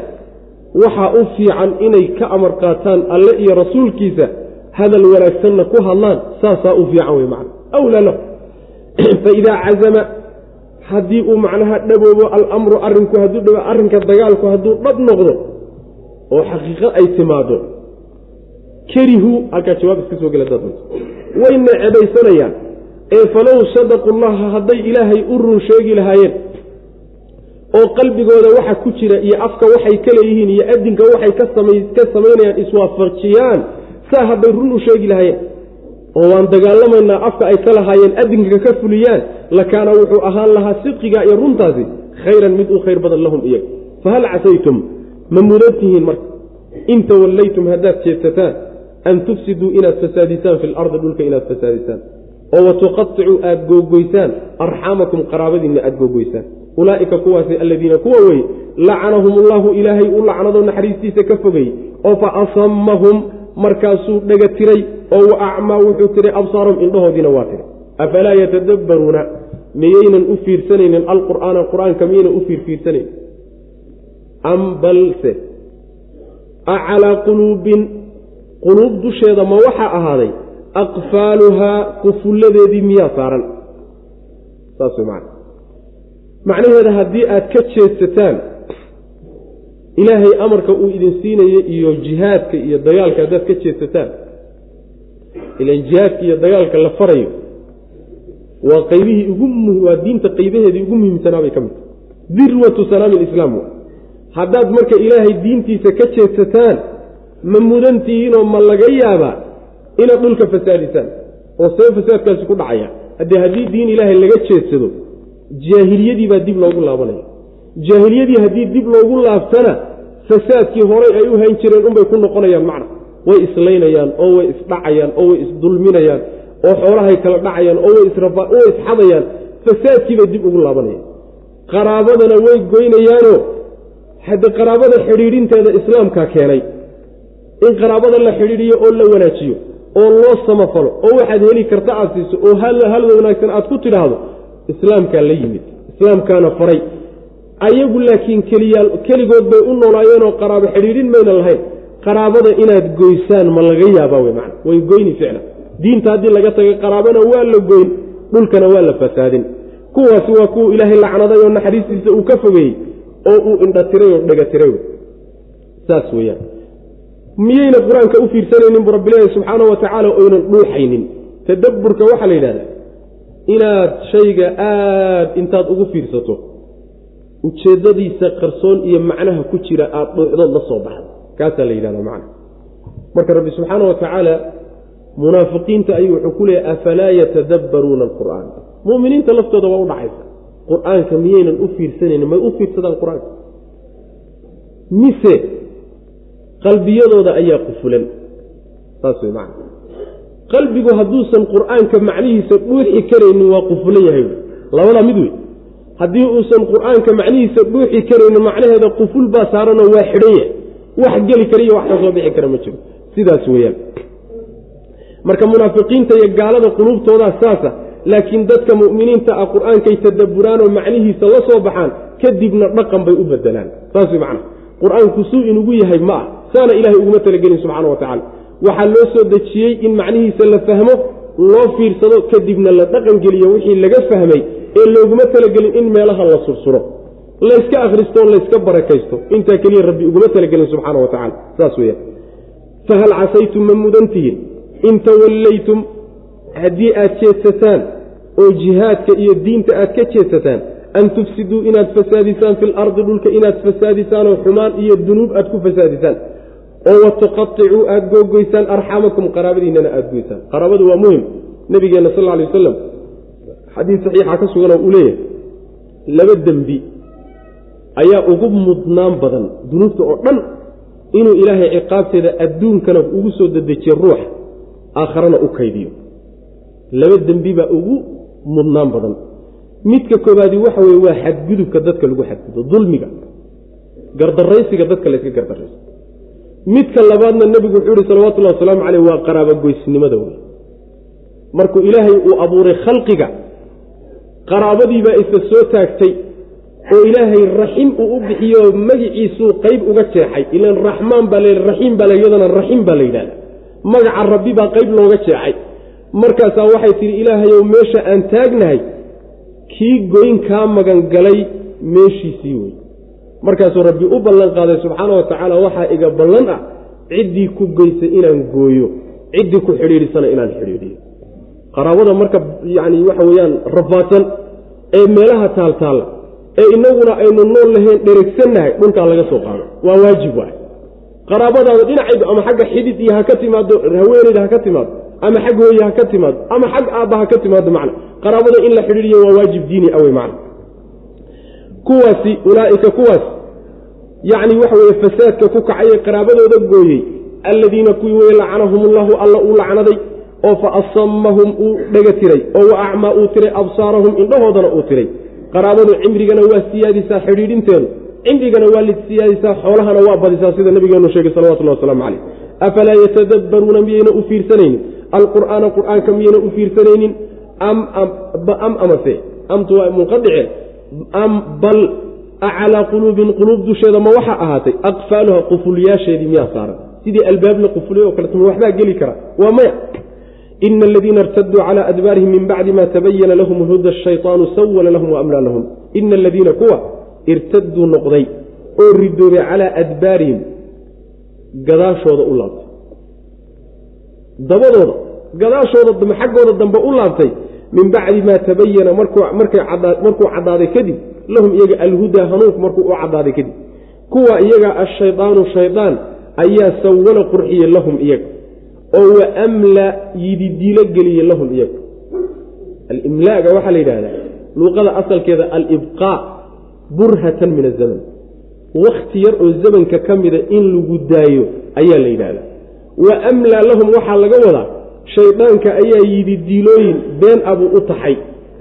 waxaa u fiican inay ka amar qaataan alle iyo rasuulkiisa hadal wanaagsanna ku hadlaan saasaa u fiican wey man wlaa lahu. Faidaa cazama haddii uu macnaha dhaboobo alamru arrinku hadduu dhabo arrinka dagaalku hadduu dhab noqdo oo xaqiiqo ay timaado karihuu halkaa jawaab iska soo gela dad. Way necebaysanayaan ee falow sadaqu llaha hadday ilaahay u run sheegi lahaayeen oo qalbigooda waxa ku jira iyo afka waxay ka leeyihiin iyo adinka waxay ka samaynayaan iswaafajiyaan saa hadday run u sheegi lahaayeen. Oo waan dagaalamaynaa afka ay ka lahaayeen adinka ka fuliyaan lakaana wuxuu ahaan lahaa sidqiga iyo runtaasi khayran mid u khayr badan lahum iyaga. Fahal casaytum? Ma mudantihiin marka. In tawallaytum haddaad jeedsataan an tufsiduu inaad fasaadisaan fi lardi dhulka inaad fasaadisaan oo watuqaicuu aad googoysaan arxaamakum qaraabadiinna aad googoysaan ulaa'ika kuwaasi aladiina kuwa wey lacanahum ullahu ilaahay u lacnado naxariistiisa ka fogay oo fa asamahum markaasuu dhega tiray oo wa acmaa wuxuu tiray absaarahum indhahoodiina waa tiray. Afalaa yatadabbaruuna miyaynan u fiirsanaynin alqur'aana qur'aanka miyaynan u fiirfiirsanayn am balse a calaa quluubin quluub dusheeda ma waxaa ahaaday aqfaaluhaa qufulladeedii miyaa saaran. Saas macana macnaheeda haddii aad ka jeedsataan ilaahay amarka uu idin siinayo iyo jihaadka iyo dagaalka haddaad ka jeedsataan ilan jihaadka iyo dagaalka la farayo waa qaybihii ugu waa diinta qaybaheedii ugu muhiimsanaa bay ka mid tahay. Dirwatu salaami lislaam haddaad marka ilaahay diintiisa ka jeedsataan ma mudantihiinoo ma laga yaabaa inaad dhulka fasaadisaan oo see fasaadkaasi ku dhacaya haddee haddii diin ilaahay laga jeedsado jaahiliyadii baa dib loogu laabanaya. Jaahiliyadii haddii dib loogu laabtana fasaadkii horay ay u hayn jireen unbay ku noqonayaan macna. Way islaynayaan oo way isdhacayaan oo way isdulminayaan oo xoolahay kala dhacayaan oo way isxadayaan fasaadkiibay dib ugu laabanayaan. Qaraabadana way goynayaanoo hadde qaraabada xidhiidhinteeda islaamkaa keenay in qaraabada la xidhiidhiyo oo la wanaajiyo oo loo samafalo oo waxaad heli karta aad siiso oo hal wanaagsan aad ku tidhaahdo islaamkaa la yimid islaamkaana faray. Ayagu laakiin keliyaal keligood bay u noolaayeenoo qaraabo xidhiidhin mayna lahayn. Qaraabada inaad goysaan ma laga yaabaa wey man way goyni ficla diinta haddii laga tagay qaraabana waa la goyn dhulkana waa la fasaadin. Kuwaasi waa kuwa ilaahay lacnaday oo naxariistiisa uu ka fogeeyey oo uu indhatiray oo dhegatiray saas weyaan miyayna qur'aanka u fiirsanaynin bu rabbilaahi subxaana wa tacaala oynan dhuuxaynin. Tadabburka waxaa la yidhahdaa inaad shayga aad intaad ugu fiirsato ujeeddadiisa qarsoon iyo macnaha ku jira aada dhuuxdood la soo baxda kaasaa la yidhahda macna. Marka rabbi subxaana wa tacaala munaafiqiinta ayuu wuxuu ku leeyahy afalaa yatadabbaruuna alqur'aan? Mu'miniinta laftooda waa u dhacaysa. Qur'aanka miyaynan u fiirsanaynin may u fiirsadaan qur'aanka? Mise qalbiyadooda ayaa qufulan saas wey macana qalbigu hadduusan qur'aanka macnihiisa dhuuxi karaynin waa qufulan yahay. Labadaa mid wey haddii uusan qur'aanka macnihiisa dhuuxi karaynin macnaheeda quful baa saaranoo waa xidhan yahay. Wax geli kara iyo wax ka soo bixi kara ma jiro. Sidaas weeyaan. Marka munaafiqiinta iyo gaalada quluubtoodaa saasa laakiin dadka mu'miniinta ah qur'aankay tadabburaan oo macnihiisa la soo baxaan kadibna dhaqan bay u bedelaan saas wey macana qur'aanku suu inugu yahay ma ah saana ilahay uguma talagelin subxana wa tacala waxaa loo soo dejiyey in macnihiisa la fahmo loo fiirsado kadibna la dhaqan geliyo wixii laga fahmay ee looguma talagelin in meelaha la sursuro. Layska akhristo o layska barakaysto. Intaa keliya rabbi uguma talagelin subxaana wa tacala saas weeyaan. Fahal casaytum ma mudantihiin in tawallaytum haddii aad jeedsataan oo jihaadka iyo diinta aad ka jeedsataan an tufsiduu inaad fasaadisaan fi lardi dhulka inaad fasaadisaan oo xumaan iyo dunuub aad ku fasaadisaan oo watuqaicuu aada googoysaan arxamakum qaraabadiinana aada goysaan. Qaraabadu waa muhiim nabigeena sal ly wasalam xadiid saxiixa ka suganoo uu leeyahay laba dembi ayaa ugu mudnaan badan dunuubta oo dhan inuu ilaahay ciqaabteeda adduunkana ugu soo dedejiyo ruux aakharana u kaydiyo. Laba dembi baa ugu mudnaan badan. Midka koobaadi waxa weye waa xadgudubka dadka lagu xadgudo dulmiga gardaraysiga dadka layska gardarayso midka labaadna nebigu wuxuu yihi salawatullahi wasalaamu caleyh waa qaraabogoysnimada wey markuu ilaahay uu abuuray khalqiga qaraabadiibaa isa soo taagtay oo ilaahay raxim uu u bixiyo magiciisuu qayb uga jeexay. Ilan raxmaan baa la raxiim baa iyadana raxim baa la yidhahda magaca rabbi baa qayb looga jeexay. Markaasaa waxay tidhi ilaahayow meesha aan taagnahay kii goyn kaa magan galay meeshiisii wey markaasuu rabbi u ballan qaaday subxaana wa tacaala waxaa iga ballan ah ciddii ku goysay inaan gooyo ciddii ku xidhiidhisana inaan xidhiidhiyo. Qaraabada marka yacni waxa weeyaan rafaadsan ee meelaha taaltaalla ee inaguna aynu nool lahayn dheregsannahay dhulkaa laga soo qaado waa waajib waay. Qaraabadaada dhinacaydu ama xagga xidid iyo ha ka timaado haweeneyda ha ka timaado ama xag hooye ha ka timaado ama xag aabba ha ka timaado macna qaraabada in la xidhiidhiyo waa waajib diini awey macna. Kuwaasi ulaaika kuwaas yacni waxa weeye fasaadka ku kacayee qaraabadooda gooyey alladiina kuwii weye lacanahum ullahu alla uu lacnaday oo fa asamahum uu dhega tiray oo wa acmaa uu tiray absaarahum indhahoodana uu tiray. Qaraabadu cimrigana waa siyaadisaa xidhiidhinteedu cimrigana waa siyaadisaa xoolahana waa badisaa sida nabigeenu sheegay salawatullahi wasalaamu caleyh afalaa yatadabbaruuna miyayna u fiirsanaynin? Alqur'aana qur'aanka miyayna u fiirsanaynin? Am amase? Amtu waa munqadice am bal acalaa quluubin quluub dusheeda ma waxaa ahaatay aqfaaluha qufulyaasheedii miyaa saaran sidii albaab la qufulay oo kaleeto ma waxbaa geli kara waa maya ina aladiina irtaduu cala adbaarihim min bacdi ma tabayana lahum huda shayطaanu sawala lahum waamlaa lahum ina aladiina kuwa irtaduu noqday oo ridoobay calaa adbaarihim gadaashooda u laabtay dabadooda gadaashooda xaggooda dambe u laabtay min bacdi maa tabayana markuu caddaaday kadib lahum iyaga alhudaa hanuunku markuu u caddaaday kadib kuwa iyaga ashaydaanu shaydaan ayaa sawala qurxiye lahum iyaga oo wa amla yididiilo geliye lahum iyaga. Alimlaaga waxaa la yidhahdaa luuqada asalkeeda alibqaa burhatan min azaman wakhti yar oo zamanka ka mida in lagu daayo ayaa la wa amlaa lahum waxaa laga wadaa shaydaanka ayaa yidhi diilooyin been abuu u taxay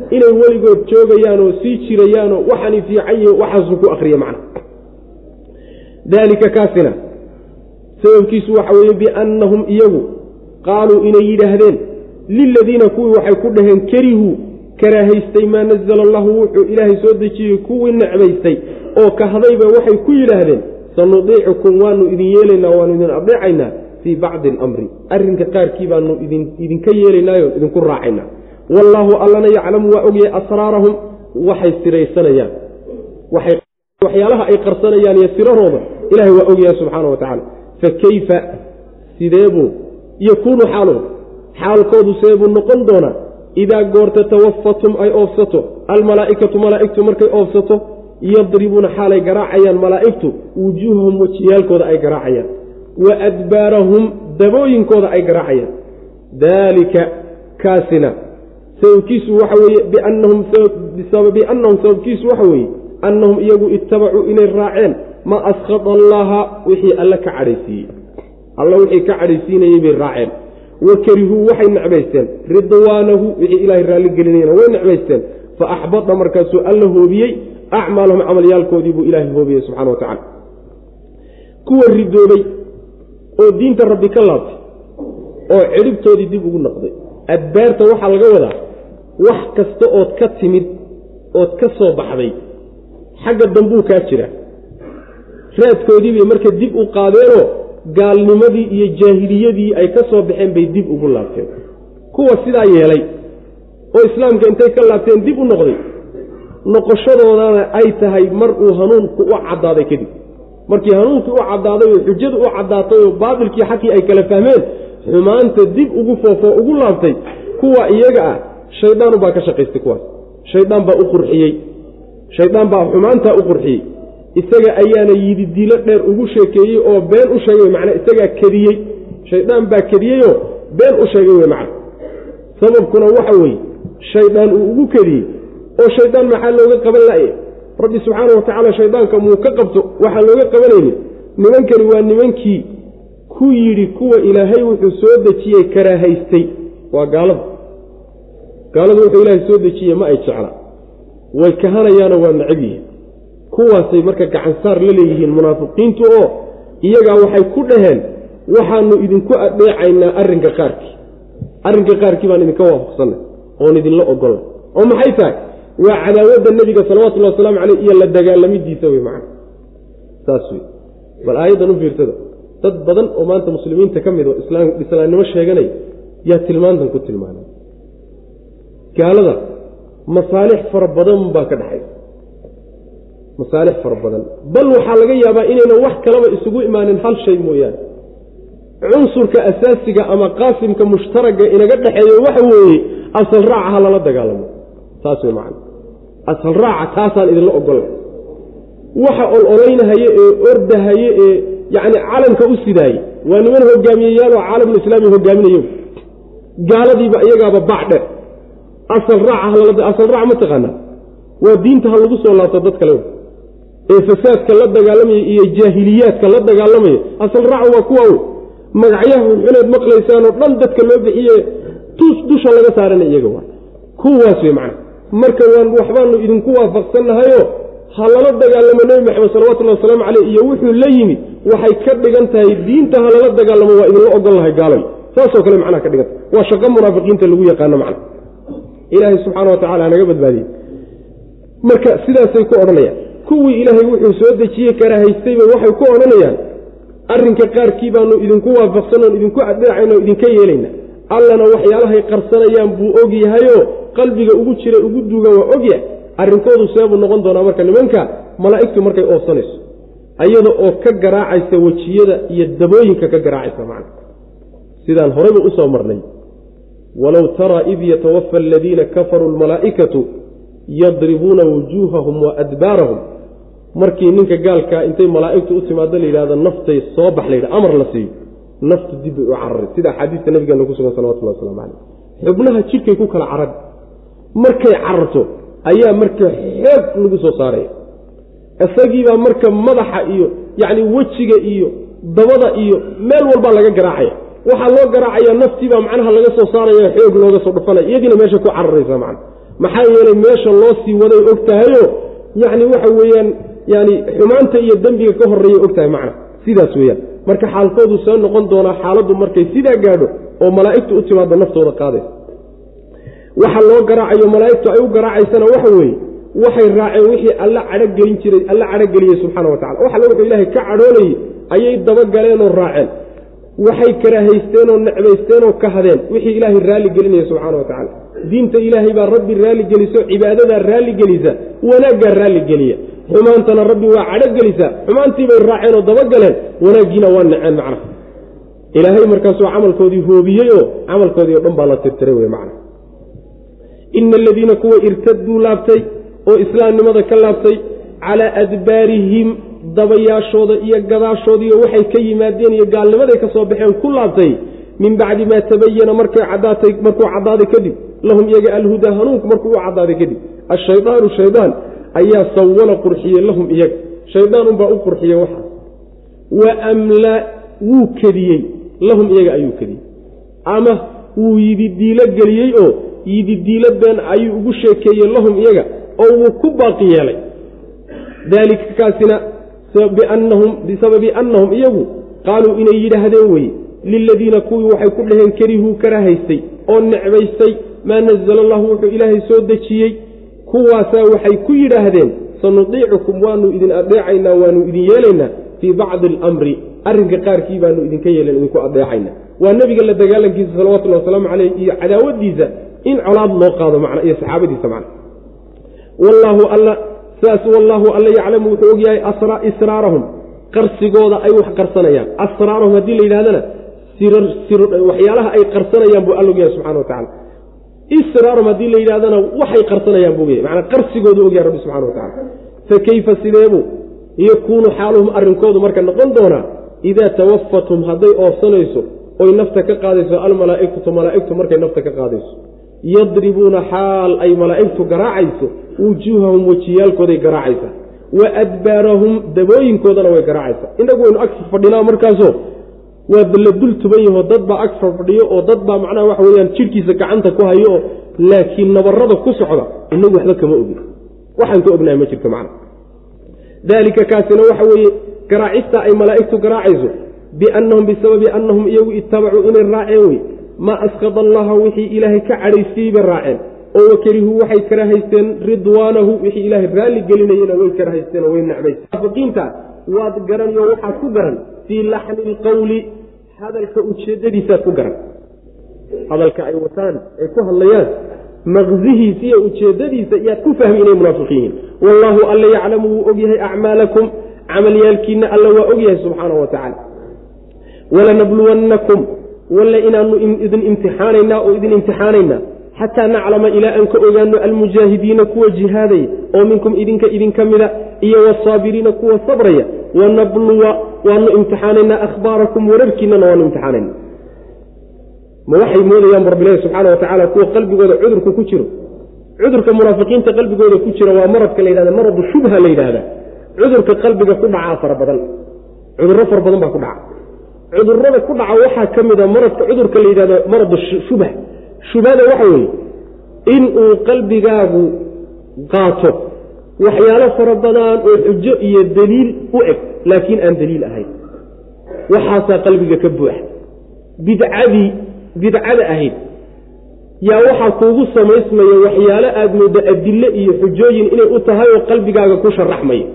inay weligood joogayaanoo sii jirayaanoo waxaani fiican yihiin waxaasuu ku akriya macna daalika kaasina sababkiisu waxa weeye biannahum iyagu qaaluu inay yidhaahdeen liladiina kuwii waxay ku dhaheen karihuu karaahaystay maa nazala allahu wuxuu ilaahay soo dejiyey kuwii necbaystay oo kahdayba waxay ku yidhaahdeen sanudiicukum waanu idin yeelaynaa waanu idin adeecaynaa fii bacdi alamri. Arrinka qaarkii baanu idinka yeelaynaayo idinku raacaynaa wallaahu allana yaclamu waa ogyahay asraarahum waxay siraysanayaan. Waxyaalaha ay qarsanayaan iyo sirarooda ilahay waa ogyahay subxaana wa tacaala. Fa keyfa sideebuu yakuunu xaaluhu xaalkoodu seebuu noqon doonaa? Idaa goorta tawafatum ay oofsato almalaa'ikatu malaa'igtu markay oofsato yadribuuna xaalay garaacayaan malaa'igtu wujuuhahum wejiyaalkooda ay garaacayaan. Wa adbaarahum dabooyinkooda ay garaacayaan. Daalika kaasina sababkiisu waxa biannahum bisababi annahum sababkiisu waxa weeye annahum iyagu ittabacuu inay raaceen ma askhada allaha wixii alle ka cadhaysiiyey. Alla wixii ka cadhaysiinayey bay raaceen. Wa karihuu waxay necbaysteen. Ridwaanahu wixii ilaahay raalligelinayana way necbaysteen. Fa axbada markaasuu alla hoobiyey. Acmaalahum camalyaalkoodii buu ilaahay hoobiyey subxana wa tacala kuwa ridoobay oo diinta rabbi ka laabtay oo cidhibtoodii dib ugu noqday adbaarta waxaa laga wadaa wax kasta ood ka timid ood ka soo baxday xagga dambuu kaa jira. Raadkoodii bay marka dib u qaadeenoo gaalnimadii iyo jaahiliyadii ay ka soo baxeen bay dib ugu laabteen. Kuwa sidaa yeelay oo islaamka intay ka laabteen dib u noqday noqoshadoodana ay tahay mar uu hanuunku u caddaaday kadib. Markii hanuunkii u caddaaday oo xujadu u caddaatay oo baatilkii xaqii ay kala fahmeen xumaanta dib ugu foofoo ugu laabtay kuwa iyaga ah shaydaan baa ka shaqaystay kuwaas. Shaydaan baa u qurxiyey. Shaydaan baa xumaantaa u qurxiyey. Isaga ayaana yidi dilo dheer ugu sheekeeyey oo been u sheegay macnaa isagaa kediyey. Shaydaan baa kediyeyoo been u sheegay wey macna sababkuna waxa weeye shaydaan uu ugu kediyey. Oo shaydaan maxaa looga qaban la'ye rabbi subxaana wa tacaala shaydaanka muu ka qabto waxaan looga qabanaynin nimankani waa nimankii ku yidhi kuwa ilaahay wuxuu soo dejiyey karaahaystay waa gaalada gaaladu wuxuu ilaahay soo dejiyey ma ay jecla. Way kahanayaanoo waa necab yihiin. Kuwaasay marka gacansaar la leeyihiin munaafiqiintu oo iyagaa waxay ku dhaheen waxaanu idinku adeecaynaa arrinka qaarkii. Arrinka qaarkii baan idinka waafaqsanay oon idinla ogolnay oo maxay tahay? Waa cadaawadda nebiga salawatullhi wasalaamu caleyh iyo la dagaalamidiisa wey macana saas wey bal aayaddan u fiirsada dad badan oo maanta muslimiinta ka mid oo islaamnimo sheeganaya yaa tilmaantan ku tilmaanay gaalada masaalix fara badan baa ka dhexaysa masaalix fara badan. Bal waxaa laga yaabaa inayna wax kalaba isugu imaanin hal shay mooyaane. Cunsurka asaasiga ama qaasimka mushtaraga inaga dhexeeyo waxa weeye asal raaca ha lala dagaalamo. Saas wey macana asal raaca taasaan idinla ogola waxa ololaynahaya ee ordahaye ee yacni calamka u sidaaye waa niman hogaamiyeyaal oo caalamulislaami hogaaminayo. Gaaladiiba iyagaaba bacdhe asal raaca asal raaca ma taqaanaa waa diinta ha lagu soo laabto dad kale. Ee fasaadka la dagaalamaya iyo jaahiliyaadka la dagaalamaya asal raaca waa kuwa magacyaha xuneed maqlaysaanoo dhan dadka loo bixiye tus dusha laga saarana iyaga waa. Kuwaas wey macana marka waan waxbaanu idinku waafaqsannahayo ha lala dagaalamo nebi maxamed salawatullahi wasalaamu caleyh iyo wuxuu la yimi waxay ka dhigan tahay diinta ha lala dagaalamo waa idinla ogolnahay gaalay. Saasoo kale macnaha ka dhiganta waa shaqo munaafiqiinta lagu yaqaano macna ilaahay subxaana wa tacala hanaga badbaadiyey marka sidaasay ku odhanayaan. Kuwii ilaahay wuxuu soo dejiyey karahaystayba waxay ku odhanayaan arrinka qaarkii baanu idinku waafaqsanoon idinku adeecayno idinka yeelayna. Allana waxyaalahay qarsanayaan buu og yahayoo qalbiga ugu jira ugu duugan waa ogyahay arrinkoodu seebuu noqon doonaa marka nimanka malaa'igtu markay oofsanayso ayada oo ka garaacaysa wejiyada iyo dabooyinka ka garaacaysa macna. Sidaan horeyba u soo marnay walow taraa id yatawafa aladiina kafaruu lmalaa'ikatu yadribuuna wujuuhahum wa adbaarahum markii ninka gaalkaa intay malaa'igtu u timaado layidhahdo naftay soo bax layidha amar la siiyo naftu dib bay u cararay sida axaadiista nabigeena ku sugan salawatullah waslamu caleyh xubnaha jidhkay ku kala carari markay cararto ayaa marka xoog lagu soo saaraya isagiibaa marka madaxa iyo yacni wejiga iyo dabada iyo meel walbaa laga garaacaya waxaa loo garaacaya naftiibaa macnaha laga soo saaraya xoog looga soo dhufanaya iyadiina meesha ku cararaysa macna. Maxaa yeelay meesha loo sii waday og tahayo yacni waxa weeyaan yani xumaanta iyo dembiga ka horreeya og tahay macna. Sidaas weeyaan. Marka xaalkoodu soo noqon doonaa xaaladdu markay sidaa gaadho oo malaa'igtu u timaado naftooda qaadaysa. Waxa loo garaacayo malaa'igtu ay u garaacaysana waxa weeye waxay raaceen wixii alla cadhogelin jiray alla cadhogeliyey subxaana wa tacala wax alle wuxuu ilaahay ka cadhoonayey ayay dabagaleenoo raaceen waxay karaahaysteen oo necbaysteen oo ka hadeen. Wixii ilaahay raalli gelinaya subxaana wa tacala diinta ilaahay baa rabbi raalli geliso cibaadadaa raalli gelisa wanaaggaa raalli geliya. Xumaantana rabbi waa cadhogelisaa xumaantiibay raaceen oo dabagaleen wanaaggiina waa naceen macna. Ilaahay markaasuu camalkoodii hoobiyey oo camalkoodii o dhan baa la tirtiray wey macna. Ina aladiina kuwa irtaduu laabtay oo islaamnimada ka laabtay calaa adbaarihim dabayaashooda iyo gadaashoodiiyo waxay ka yimaadeen iyo gaalnimaday ka soo baxeen ku laabtay min bacdi maa tabayana markay cadaatay markuu caddaaday kadib lahum iyaga alhudaa hanuunku markuu u caddaaday kadib. Ashaydaanu shaydaan ayaa sawala qurxiyey lahum iyaga. Shaydaan unbaa u qurxiyey waxaas wa amla wuu kediyey. Lahum iyaga ayuu kediyey. Ama wuu yididiilo geliyey oo yididiilo been ayuu ugu sheekeeyey lahum iyaga oo wuu ku baaqi yeelay. Daalika kaasina bisababi annahum iyagu qaaluu inay yidhaahdeen weye liladiina kuwii waxay ku dhaheen karihuu karahaystay oo necbaystay maa nazala allahu wuxuu ilaahay soo dejiyey kuwaasaa waxay ku yidhaahdeen sanudiicukum waanu idin adeecaynaa waanu idin yeelaynaa fii bacdi alamri arrinka qaarkii baanu idinka yeelen idinku adeecayna waa nebiga la dagaalankiisa salawatullahi wasalaamu caleyh iyo cadaawadiisa in colaad loo qaado macna iyo saxaabadiisa macna. Wallaahu alla saas wallaahu alla yaclamu wuxuu ogyahay israarahum. Qarsigooda ay wax qarsanayaan. Asraarahum haddii la yidhahdana waxyaalaha ay qarsanayaan buu alla ogyahay subxana wa tacala israarahum haddii la yidhahdana waxay qarsanayaan buu ogyahay macnaa qarsigoodu ogyahay rabbi subxana wa tacala fa keyfa sideebuu yakuunu xaaluhum arrinkoodu marka noqon doonaa idaa tawafathum hadday oofsanayso oy nafta ka qaadayso almalaa'ikatu malaa'igtu markay nafta ka qaadayso. Yadribuuna xaal ay malaa'igtu garaacayso wujuuhahum wejiyaalkooday garaacaysaa. Wa adbaarahum dabooyinkoodana way garaacaysaa. Inagu waynu ag fadhinaa markaasoo waa la dul tuban yaho dad baa ag fadhiyo oo dad baa macnaha waxa weyaan jidhkiisa gacanta ku hayo oo laakiin nabarada ku socda inagu waxba kama ogin. Waxaan ka ognahay ma jirto macna. Daalika kaasina waxa weeye garaacista ay malaa'igtu garaacayso biannahum bisababi annahum iyagu ittabacuu inay raaceen wey. Maa askada allaha wixii ilaahay ka cadhaystiyey bay raaceen oo wakarihuu waxay kara haysteen ridwaanahu wixii ilaahay raalli gelinayena way kara haysteen oo way necbaysteen munaafiqiinta waad garaniyo waxaad ku garan fii laxni ilqowli hadalka ujeeddadiisaad ku garan. Hadalka ay wataan ay ku hadlayaan maqsihiisa iyo ujeeddadiisa iyaad ku fahmi inay munaafiqiin yihiin wallaahu alla yaclamu wuu ogyahay acmaalakum camalyaalkiinna alla waa ogyahay subxaanahu wa walanabluwannakum walle inaanu idin imtixaanaynaa oo idin imtixaanaynaa xataa naclama ilaa aan ka ogaano almujaahidiina kuwa jihaadaya oo minkum idinka idinka mida iyo wasaabiriina kuwa sabraya wanabluwa waanu imtixaanaynaa akhbaarakum wararkiinana waanu imtixaanayna ma waxay moodayaan rabbilahi subxaana wa tacaala kuwa qalbigooda cudurku ku jiro cudurka munaafiqiinta qalbigooda ku jira waa maradka la yidhahda maradu shubha la yidhaahda cudurka qalbiga ku dhacaa fara badan cudurro fara badan baa ku dhaca cudurrada ku dhaca waxaa ka mida maradka cudurka la yidhahdo maradu shubha shubhada waxa weeye in uu qalbigaagu qaato waxyaalo fara badan oo xujo iyo daliil u eg laakiin aan daliil ahayn. Waxaasaa qalbiga ka buuxa. Bidcadii bidcada ahayd. Yaa waxaa kuugu samaysmaya waxyaalo aada mooddo adille iyo xujooyin inay u tahay oo qalbigaaga ku sharaxmaya.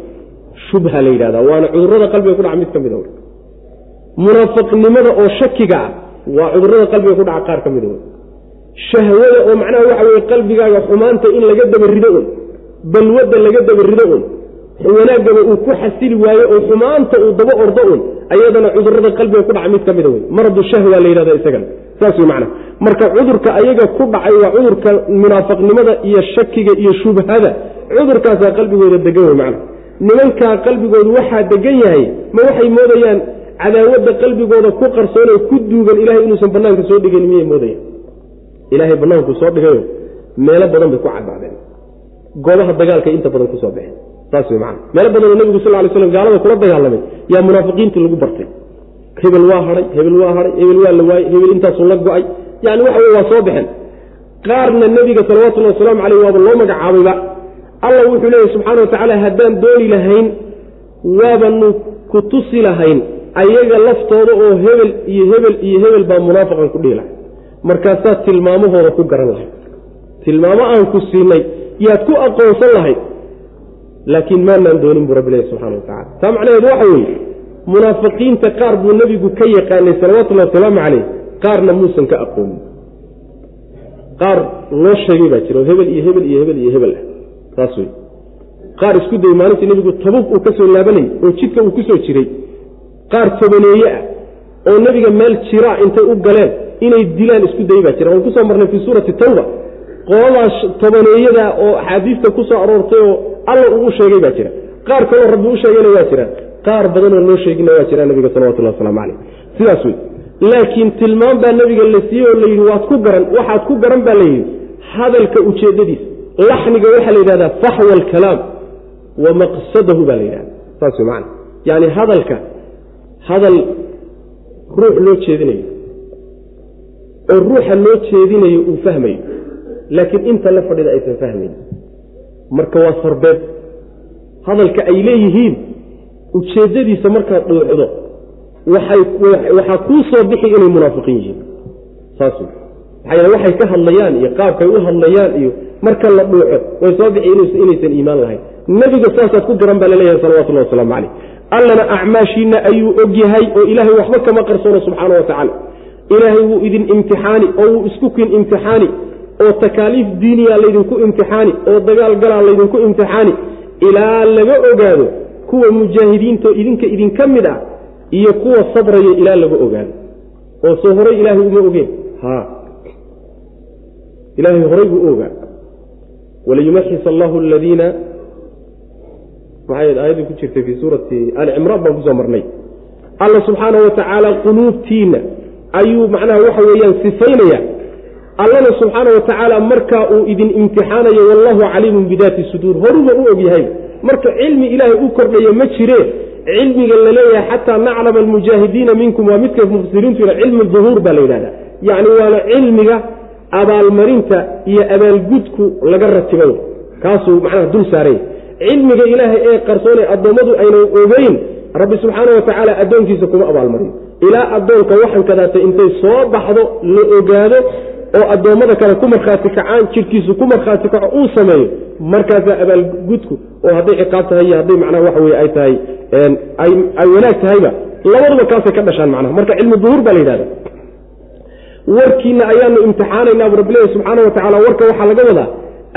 Shubha la yidhahda waana cudurrada qalbiga ku dhaca mid ka mida munaafiqnimada oo shakiga ah waa cudurrada qalbiga ku dhaca qaar ka mida shahwada oo macnaha waxa weye qalbigaaga xumaanta in laga dabarido un balwadda laga dabarido un wanaaggaba uu ku xasili waayo oo xumaanta uu daba ordo un ayadana cudurrada qalbiga ku dhaca mid ka mida wey maradu shahwa la yidhahda isagana saas wey macnaha. Marka cudurka ayaga ku dhacay waa cudurka munaafiqnimada iyo shakiga iyo shubhada. Cudurkaasaa qalbigooda degan wey macnaha. Nimankaa qalbigoodu waxaa degan yahay ma waxay moodayaan cadaawadda qalbigooda ku qarsoon oo ku duugan ilahay inuusan banaanka soo dhigayn miyay moodayaan ilaahay banaanku soo dhigayo meelo badan bay ku caddaadeen. Goobaha dagaalkay inta badan ku soo baxeen saas wey macana meelo badan oo nebigu sal ly slam gaalada kula dagaalamay. Yaa munaafiqiintii lagu bartay. Hebel waa hadhay hebel waa hadhay hebel waa la waayey hebel intaasuu la go'ay. Yani waxa wey waa soo baxeen qaarna nebiga salawatullahi wasalaamu caleyh waaba loo magacaabayba alla wuxuu leeyahy subxaana wa tacaala haddaan dooni lahayn waabanu ku tusi lahayn ayaga laftooda oo hebel iyo hebel iyo hebel baa munaafiqan ku dhihi lahay markaasaad tilmaamahooda ku garan lahayd tilmaamo aan ku siinay yaad ku aqoonsan lahayd laakiin maanaan doonin buu rabbi leeyahy subxana wa tacala taa macnaheedu waxa weeye munaafiqiinta qaar buu nebigu ka yaqaanay salawatullahi wasalaamu caleyh qaarna muusan ka aqoonin. Qaar loo sheegay baa jira oo hebel iyo hebel iyo hebel iyo hebel ah. Saas wey qaar isku dayey maalintii nebigu tabuk uu ka soo laabanayay oo jidka uu ku soo jiray qaar tobaneeye ah oo nebiga meel jiraa intay u galeen inay dilaan isku dayey baa jira. Waan ku soo marnay fii suurati tawba. Qoladaas tobaneeyada oo axaadiista ku soo aroortay oo alla uu sheegay baa jira. Qaar kaloo rabbi u sheegayna waa jiraan qaar badanoo loo sheegina waa jiraa nabiga salawatullah waslamu caleyh sidaas wey laakiin tilmaam baa nebiga la siiyey oo layidhi waad ku garan waxaad ku garan baa layidhi hadalka ujeeddadiisa laxniga waxaa la yidhahdaa faxwa alkalaam wa maqsadahu baa la yidhahda saas wey macana yacni hadalka hadal ruux loo jeedinayo oo ruuxa loo jeedinayo uu fahmayo laakiin inta la fadhida aysan fahmayn marka waa sarbeeb hadalka ay leeyihiin ujeeddadiisa markaad dhuuxdo waxaa kuu soo bixi inay munaafiqiin yihiin. Saas maxaa waxay ka hadlayaan iyo qaabkay u hadlayaan iyo marka la dhuuxo way soo bixi inaysan iimaan lahayn. Nebiga saasaad ku garan baa la leeyahay salawatullahi wasalaamu caleyh allana acmaashiinna ayuu og yahay oo ilaahay waxba kama qarsoono subxaana wa tacaala ilaahay wuu idin imtixaani oo wuu isku kin imtixaani oo takaaliif diiniya laydinku imtixaani oo dagaal galaa laydinku imtixaani. Ilaa laga ogaado kuwa mujaahidiinto idinka idinka mid ah iyo kuwa sabraya ilaa laga ogaado. Oo soo horay ilaahay uma ogeen ha. Ilaahay horay buu u ogaa waliyumaxis allahu aladiina maxay aayadii ku jirtay fii suurati ali cimraan baan ku soo marnay. Alla subxaana wa tacaala quluubtiinna ayuu macnaha waxa weeyaan sifaynaya allana subxaana wa tacaala markaa uu idin imtixaanayo wallahu caliimun bidaati suduur. Horuba u ogyahay marka cilmi ilaahay u kordhaya ma jire. Cilmiga la leeyahay xataa naclama almujaahidiina minkum waa midka mufsiriintu cilmi duhuur baa la yidhahda yacni waana cilmiga abaalmarinta iyo abaalgudku laga ratibay kaasuu macnaha dul saaraya cilmiga ilaahay ee qarsoon ee addoommadu aynan ogeyn rabbi subxaana wa tacaala addoonkiisa kuma abaalmariyo ilaa addoonka waxan kadaatay intay soo baxdo la ogaado oo addoommada kale ku markhaati kacaan jirkiisu ku markhaati kaco uu sameeyo markaasaa abaalgudku oo hadday ciqaab tahay iyo hadday macnaha waxa weye ay tahay ay wanaag tahayba labaduba kaasay ka dhashaan macnaha. Marka cilmi duhuur baa la yidhahda warkiina ayaanu imtixaanaynaa bu rabbilahi subxaana wa tacala warka waxaa laga wadaa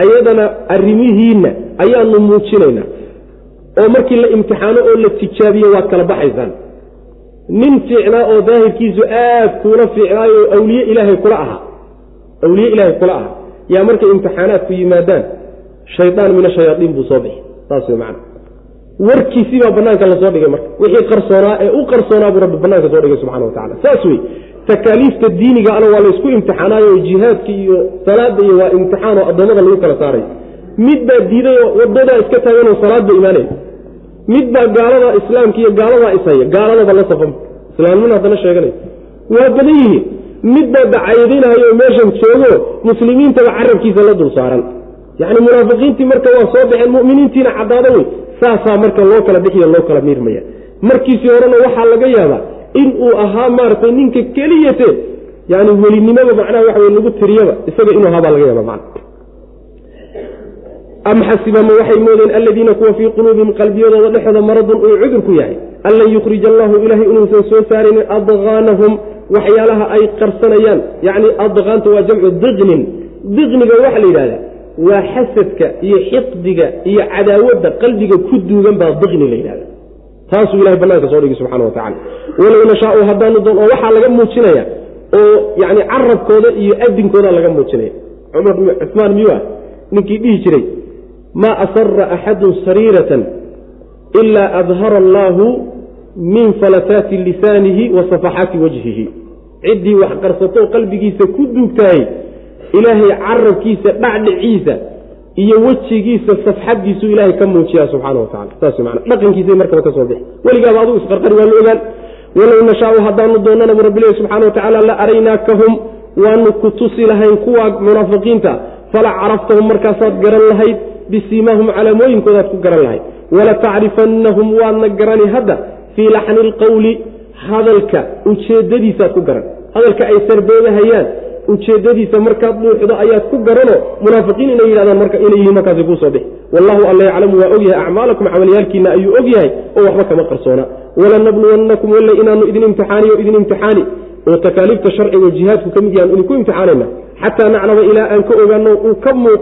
ayadana arrimihiinna ayaanu muujinaynaa oo markii la imtixaano oo la tijaabiyo waad kala baxaysaan. Nin fiicnaa oo daahirkiisu aad kuula fiicnaayo awliye ilaahay kula ahaa awliye ilaahay kula ahaa yaa markay imtixaanaadku yimaadaan shaydaan min ashayaaiin buu soo bixi. Saas wey macana warkiisii baa banaanka la soo dhigay marka. Wixii qarsoonaa ee u qarsoonaa buu rabbi banaanka soo dhigay subxana wa tacala saas wey takaaliifta diiniga ana waa laysku imtixaanaayo jihaadka iyo salaada iyo waa imtixaanoo addoommada lagu kala saaray mid baa diidayoo wadadaa iska taaganoo salaadba imaanaya mid baa gaalada islaamka iyo gaaladaa ishaya gaaladaba la safan. Islaamnimana haddana sheeganay. Waa badan yihiin mid baa dacayadinahayo meeshan joogo muslimiintaba carabkiisa la dul saaran. Yacni munaafiqiintii marka waa soo baxeen mu'miniintiina caddaado wey saasaa marka loo kala bixiyo loo kala miirmaya. Markiisii horena waxaa laga yaabaa in uu ahaa maaragtay ninka keliyate yani welinimada macnaha waxa wey lagu tiriyaba isaga inuu ahaa baa laga yaaba macna am xasibama waxay moodeen aladiina kuwa fii quluubihim qalbiyadooda dhexooda maradun uu cudur ku yahay. An lan yukhrija allahu ilaahay inuusan soo saaraynin adqaanahum waxyaalaha ay qarsanayaan yacni adqaanta waa jamcu diqnin. Diqniga waxaa la yidhahdaa waa xasadka iyo xiqdiga iyo cadaawadda qalbiga ku duugan baa diqni la yidhahda taasuu ilahay banaanka soo dhigi subxana wa tacala walow nashaau haddaanu doon oo waxaa laga muujinaya oo yani carabkooda iyo adinkooda laga muujinaya cumar cusmaan miyuu ah ninkii dhihi jiray maa asara axadun sariiratan ilaa adhara allaahu min falataati lisaanihi wa safaxaati wajhihi. Ciddii wax qarsato qalbigiisa ku duugtahay ilaahay carabkiisa dhacdhiciisa iyo wejigiisa safxadiisu ilaahay ka muujiya subxaana wa tacala saas man dhaqankiisa markaba ka soo bixi. Weligaaba adugu isqarqari waa la ogaan. Walow nashaau haddaanu doonana bu rabbilahi wa tacaala la araynaakahum waanu ku tusi lahayn kuwa munaafiqiinta fala caraftahum markaasaad garan lahayd bisiimaahum calaamooyinkoodaad ku garan lahayd. Wala tacrifannahum waadna garani hadda fii laxni ilqowli hadalka ujeedadiisaad ku garan. Hadalka ay sarbeebahayaan ujeedadiisa markaad dhuuxdo ayaad ku garanoo munaafiqiin inay yidhahdaan marka inay yihiin markaasi kuu soo bixi. Wallahu alla yaclamu waa ogyahay acmaalakum camalyaalkiina ayuu og yahay oo waxba kama qarsoona. Walanabluwannakum walle inaanu idin imtixaaniyo idin imtixaani. Oo takaaliifta sharciga oo jihaadku ka mid yahan idinku imtixaanayna xataa naclama ilaa aan ka ogaano uu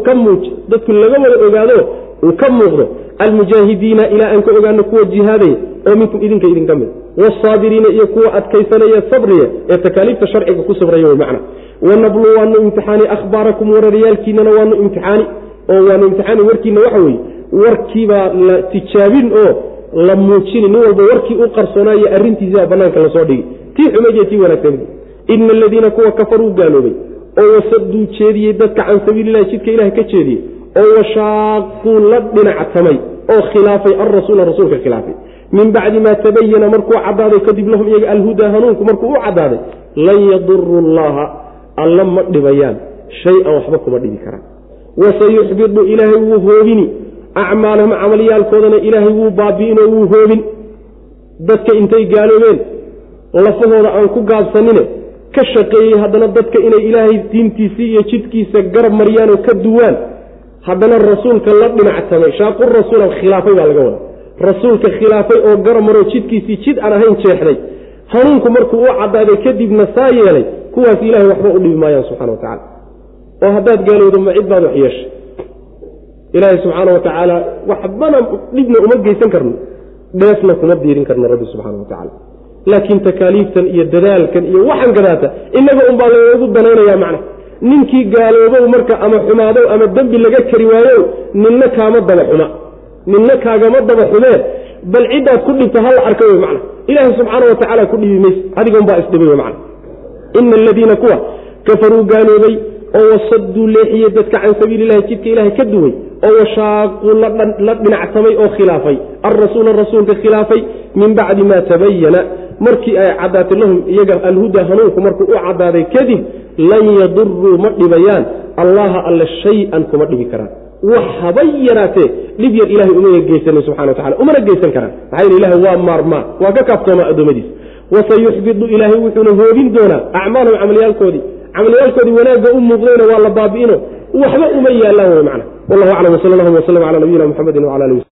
ka muuj dadku laga wada ogaado uu ka muuqdo. Almujaahidiina ilaa aan ka ogaano kuwa jihaadaya oo minkum idinka idinka mid. Wasaabiriina iyo kuwa adkaysanaya sabriya ee takaaliifta sharciga ku sabraya wey macna. Wanablu waanu imtixaani ahbaarakum wararyaalkiinana waanu imtixaani oo waanu imtixaani warkiina waxa weeye warkiibaa la tijaabin oo la muujini nin walba warkii u qarsoonaayo arrintiisibaa banaanka la soo dhigi. Tii xumayd iyo tii wanaagsan. Ina aladiina kuwa kafaruu gaaloobay oo wasaduu jeediyey dadka can sabiililahi jidka ilaah ka jeediyey oo washaaquu la dhinactamay oo khilaafay alrasuula rasuulka khilaafay. Min bacdi maa tabayana markuu caddaaday kadib lahum iyaga alhudaa hanuunku markuu u caddaaday lan yaduru llaha alla ma dhibayaan shay-an waxba kuma dhibi karaan. Wasayuxbidu ilaahay wuu hoobini acmaalahum camalyaalkoodana ilaahay wuu baabi'inoo wuu hoobin. Dadka intay gaaloobeen lafahooda aan ku gaabsanine ka shaqeeyey haddana dadka inay ilaahay diintiisii iyo jidkiisa garab mariyaan oo ka duwaan haddana rasuulka la dhinactamay. Shaaqu rasuulan khilaafay baa laga wadaa. Rasuulka khilaafay oo garab maroo jidkiisii jid aan ahayn jeexday. Hanuunku markuu u caddaaday kadibna saa yeelay kuwaas ilahay waxba u dhibi maayaan subxana wa tacala oo haddaad gaalowdo ma cid baad wax yeeshay. Ilaahay subxaana wa tacaala waxbana dhibna uma geysan karno. Dheefna kuma diirin karno rabbi subxaana wa tacaala laakiin takaaliiftan iyo dadaalkan iyo waxan gadaata inaga unbaa loogu danaynaya macna ninkii gaaloobow marka ama xumaadow ama dembi laga kari waayo ninna kaama daba xuma. Ninna kaagama daba xumee. Bal ciddaad ku dhibta hala arka wey macna ilaahay subxaana wa tacaala ku dhibi mayse adigaunbaa isdhibay wey macna ina aladiina kuwa kafaruu gaaloobay oo wasaduu leexiyey dadka can sabiili illahi jidka ilaahay ka duway oo washaaquu la dhinacsamay oo khilaafay. Alrasuula rasuulka khilaafay min bacdi ma tabayana markii ay caddaatay lahum iyaga alhuda hanuunku markuu u caddaaday kadib lan yaduruu ma dhibayaan. Allaha alle shay-an kuma dhibi karaan. Wax habay yaraatee dhib yar ilahay umana geysanin subxana watacala umana geysan karaan. Maxaa yele ilahay waa maarmaa waa ka kaaftoomaa addoommadiisa wasayuxbidu ilaahay wuxuuna hoogin doonaa acmaalahum camalyaalkoodii camalyaalkoodii wanaagga u muuqdayna waa la baabi'ino waxba uma yaallaan wey macna. Wallahu aclam wsal allahuma wslm cala nabiyina muxamedi wala ali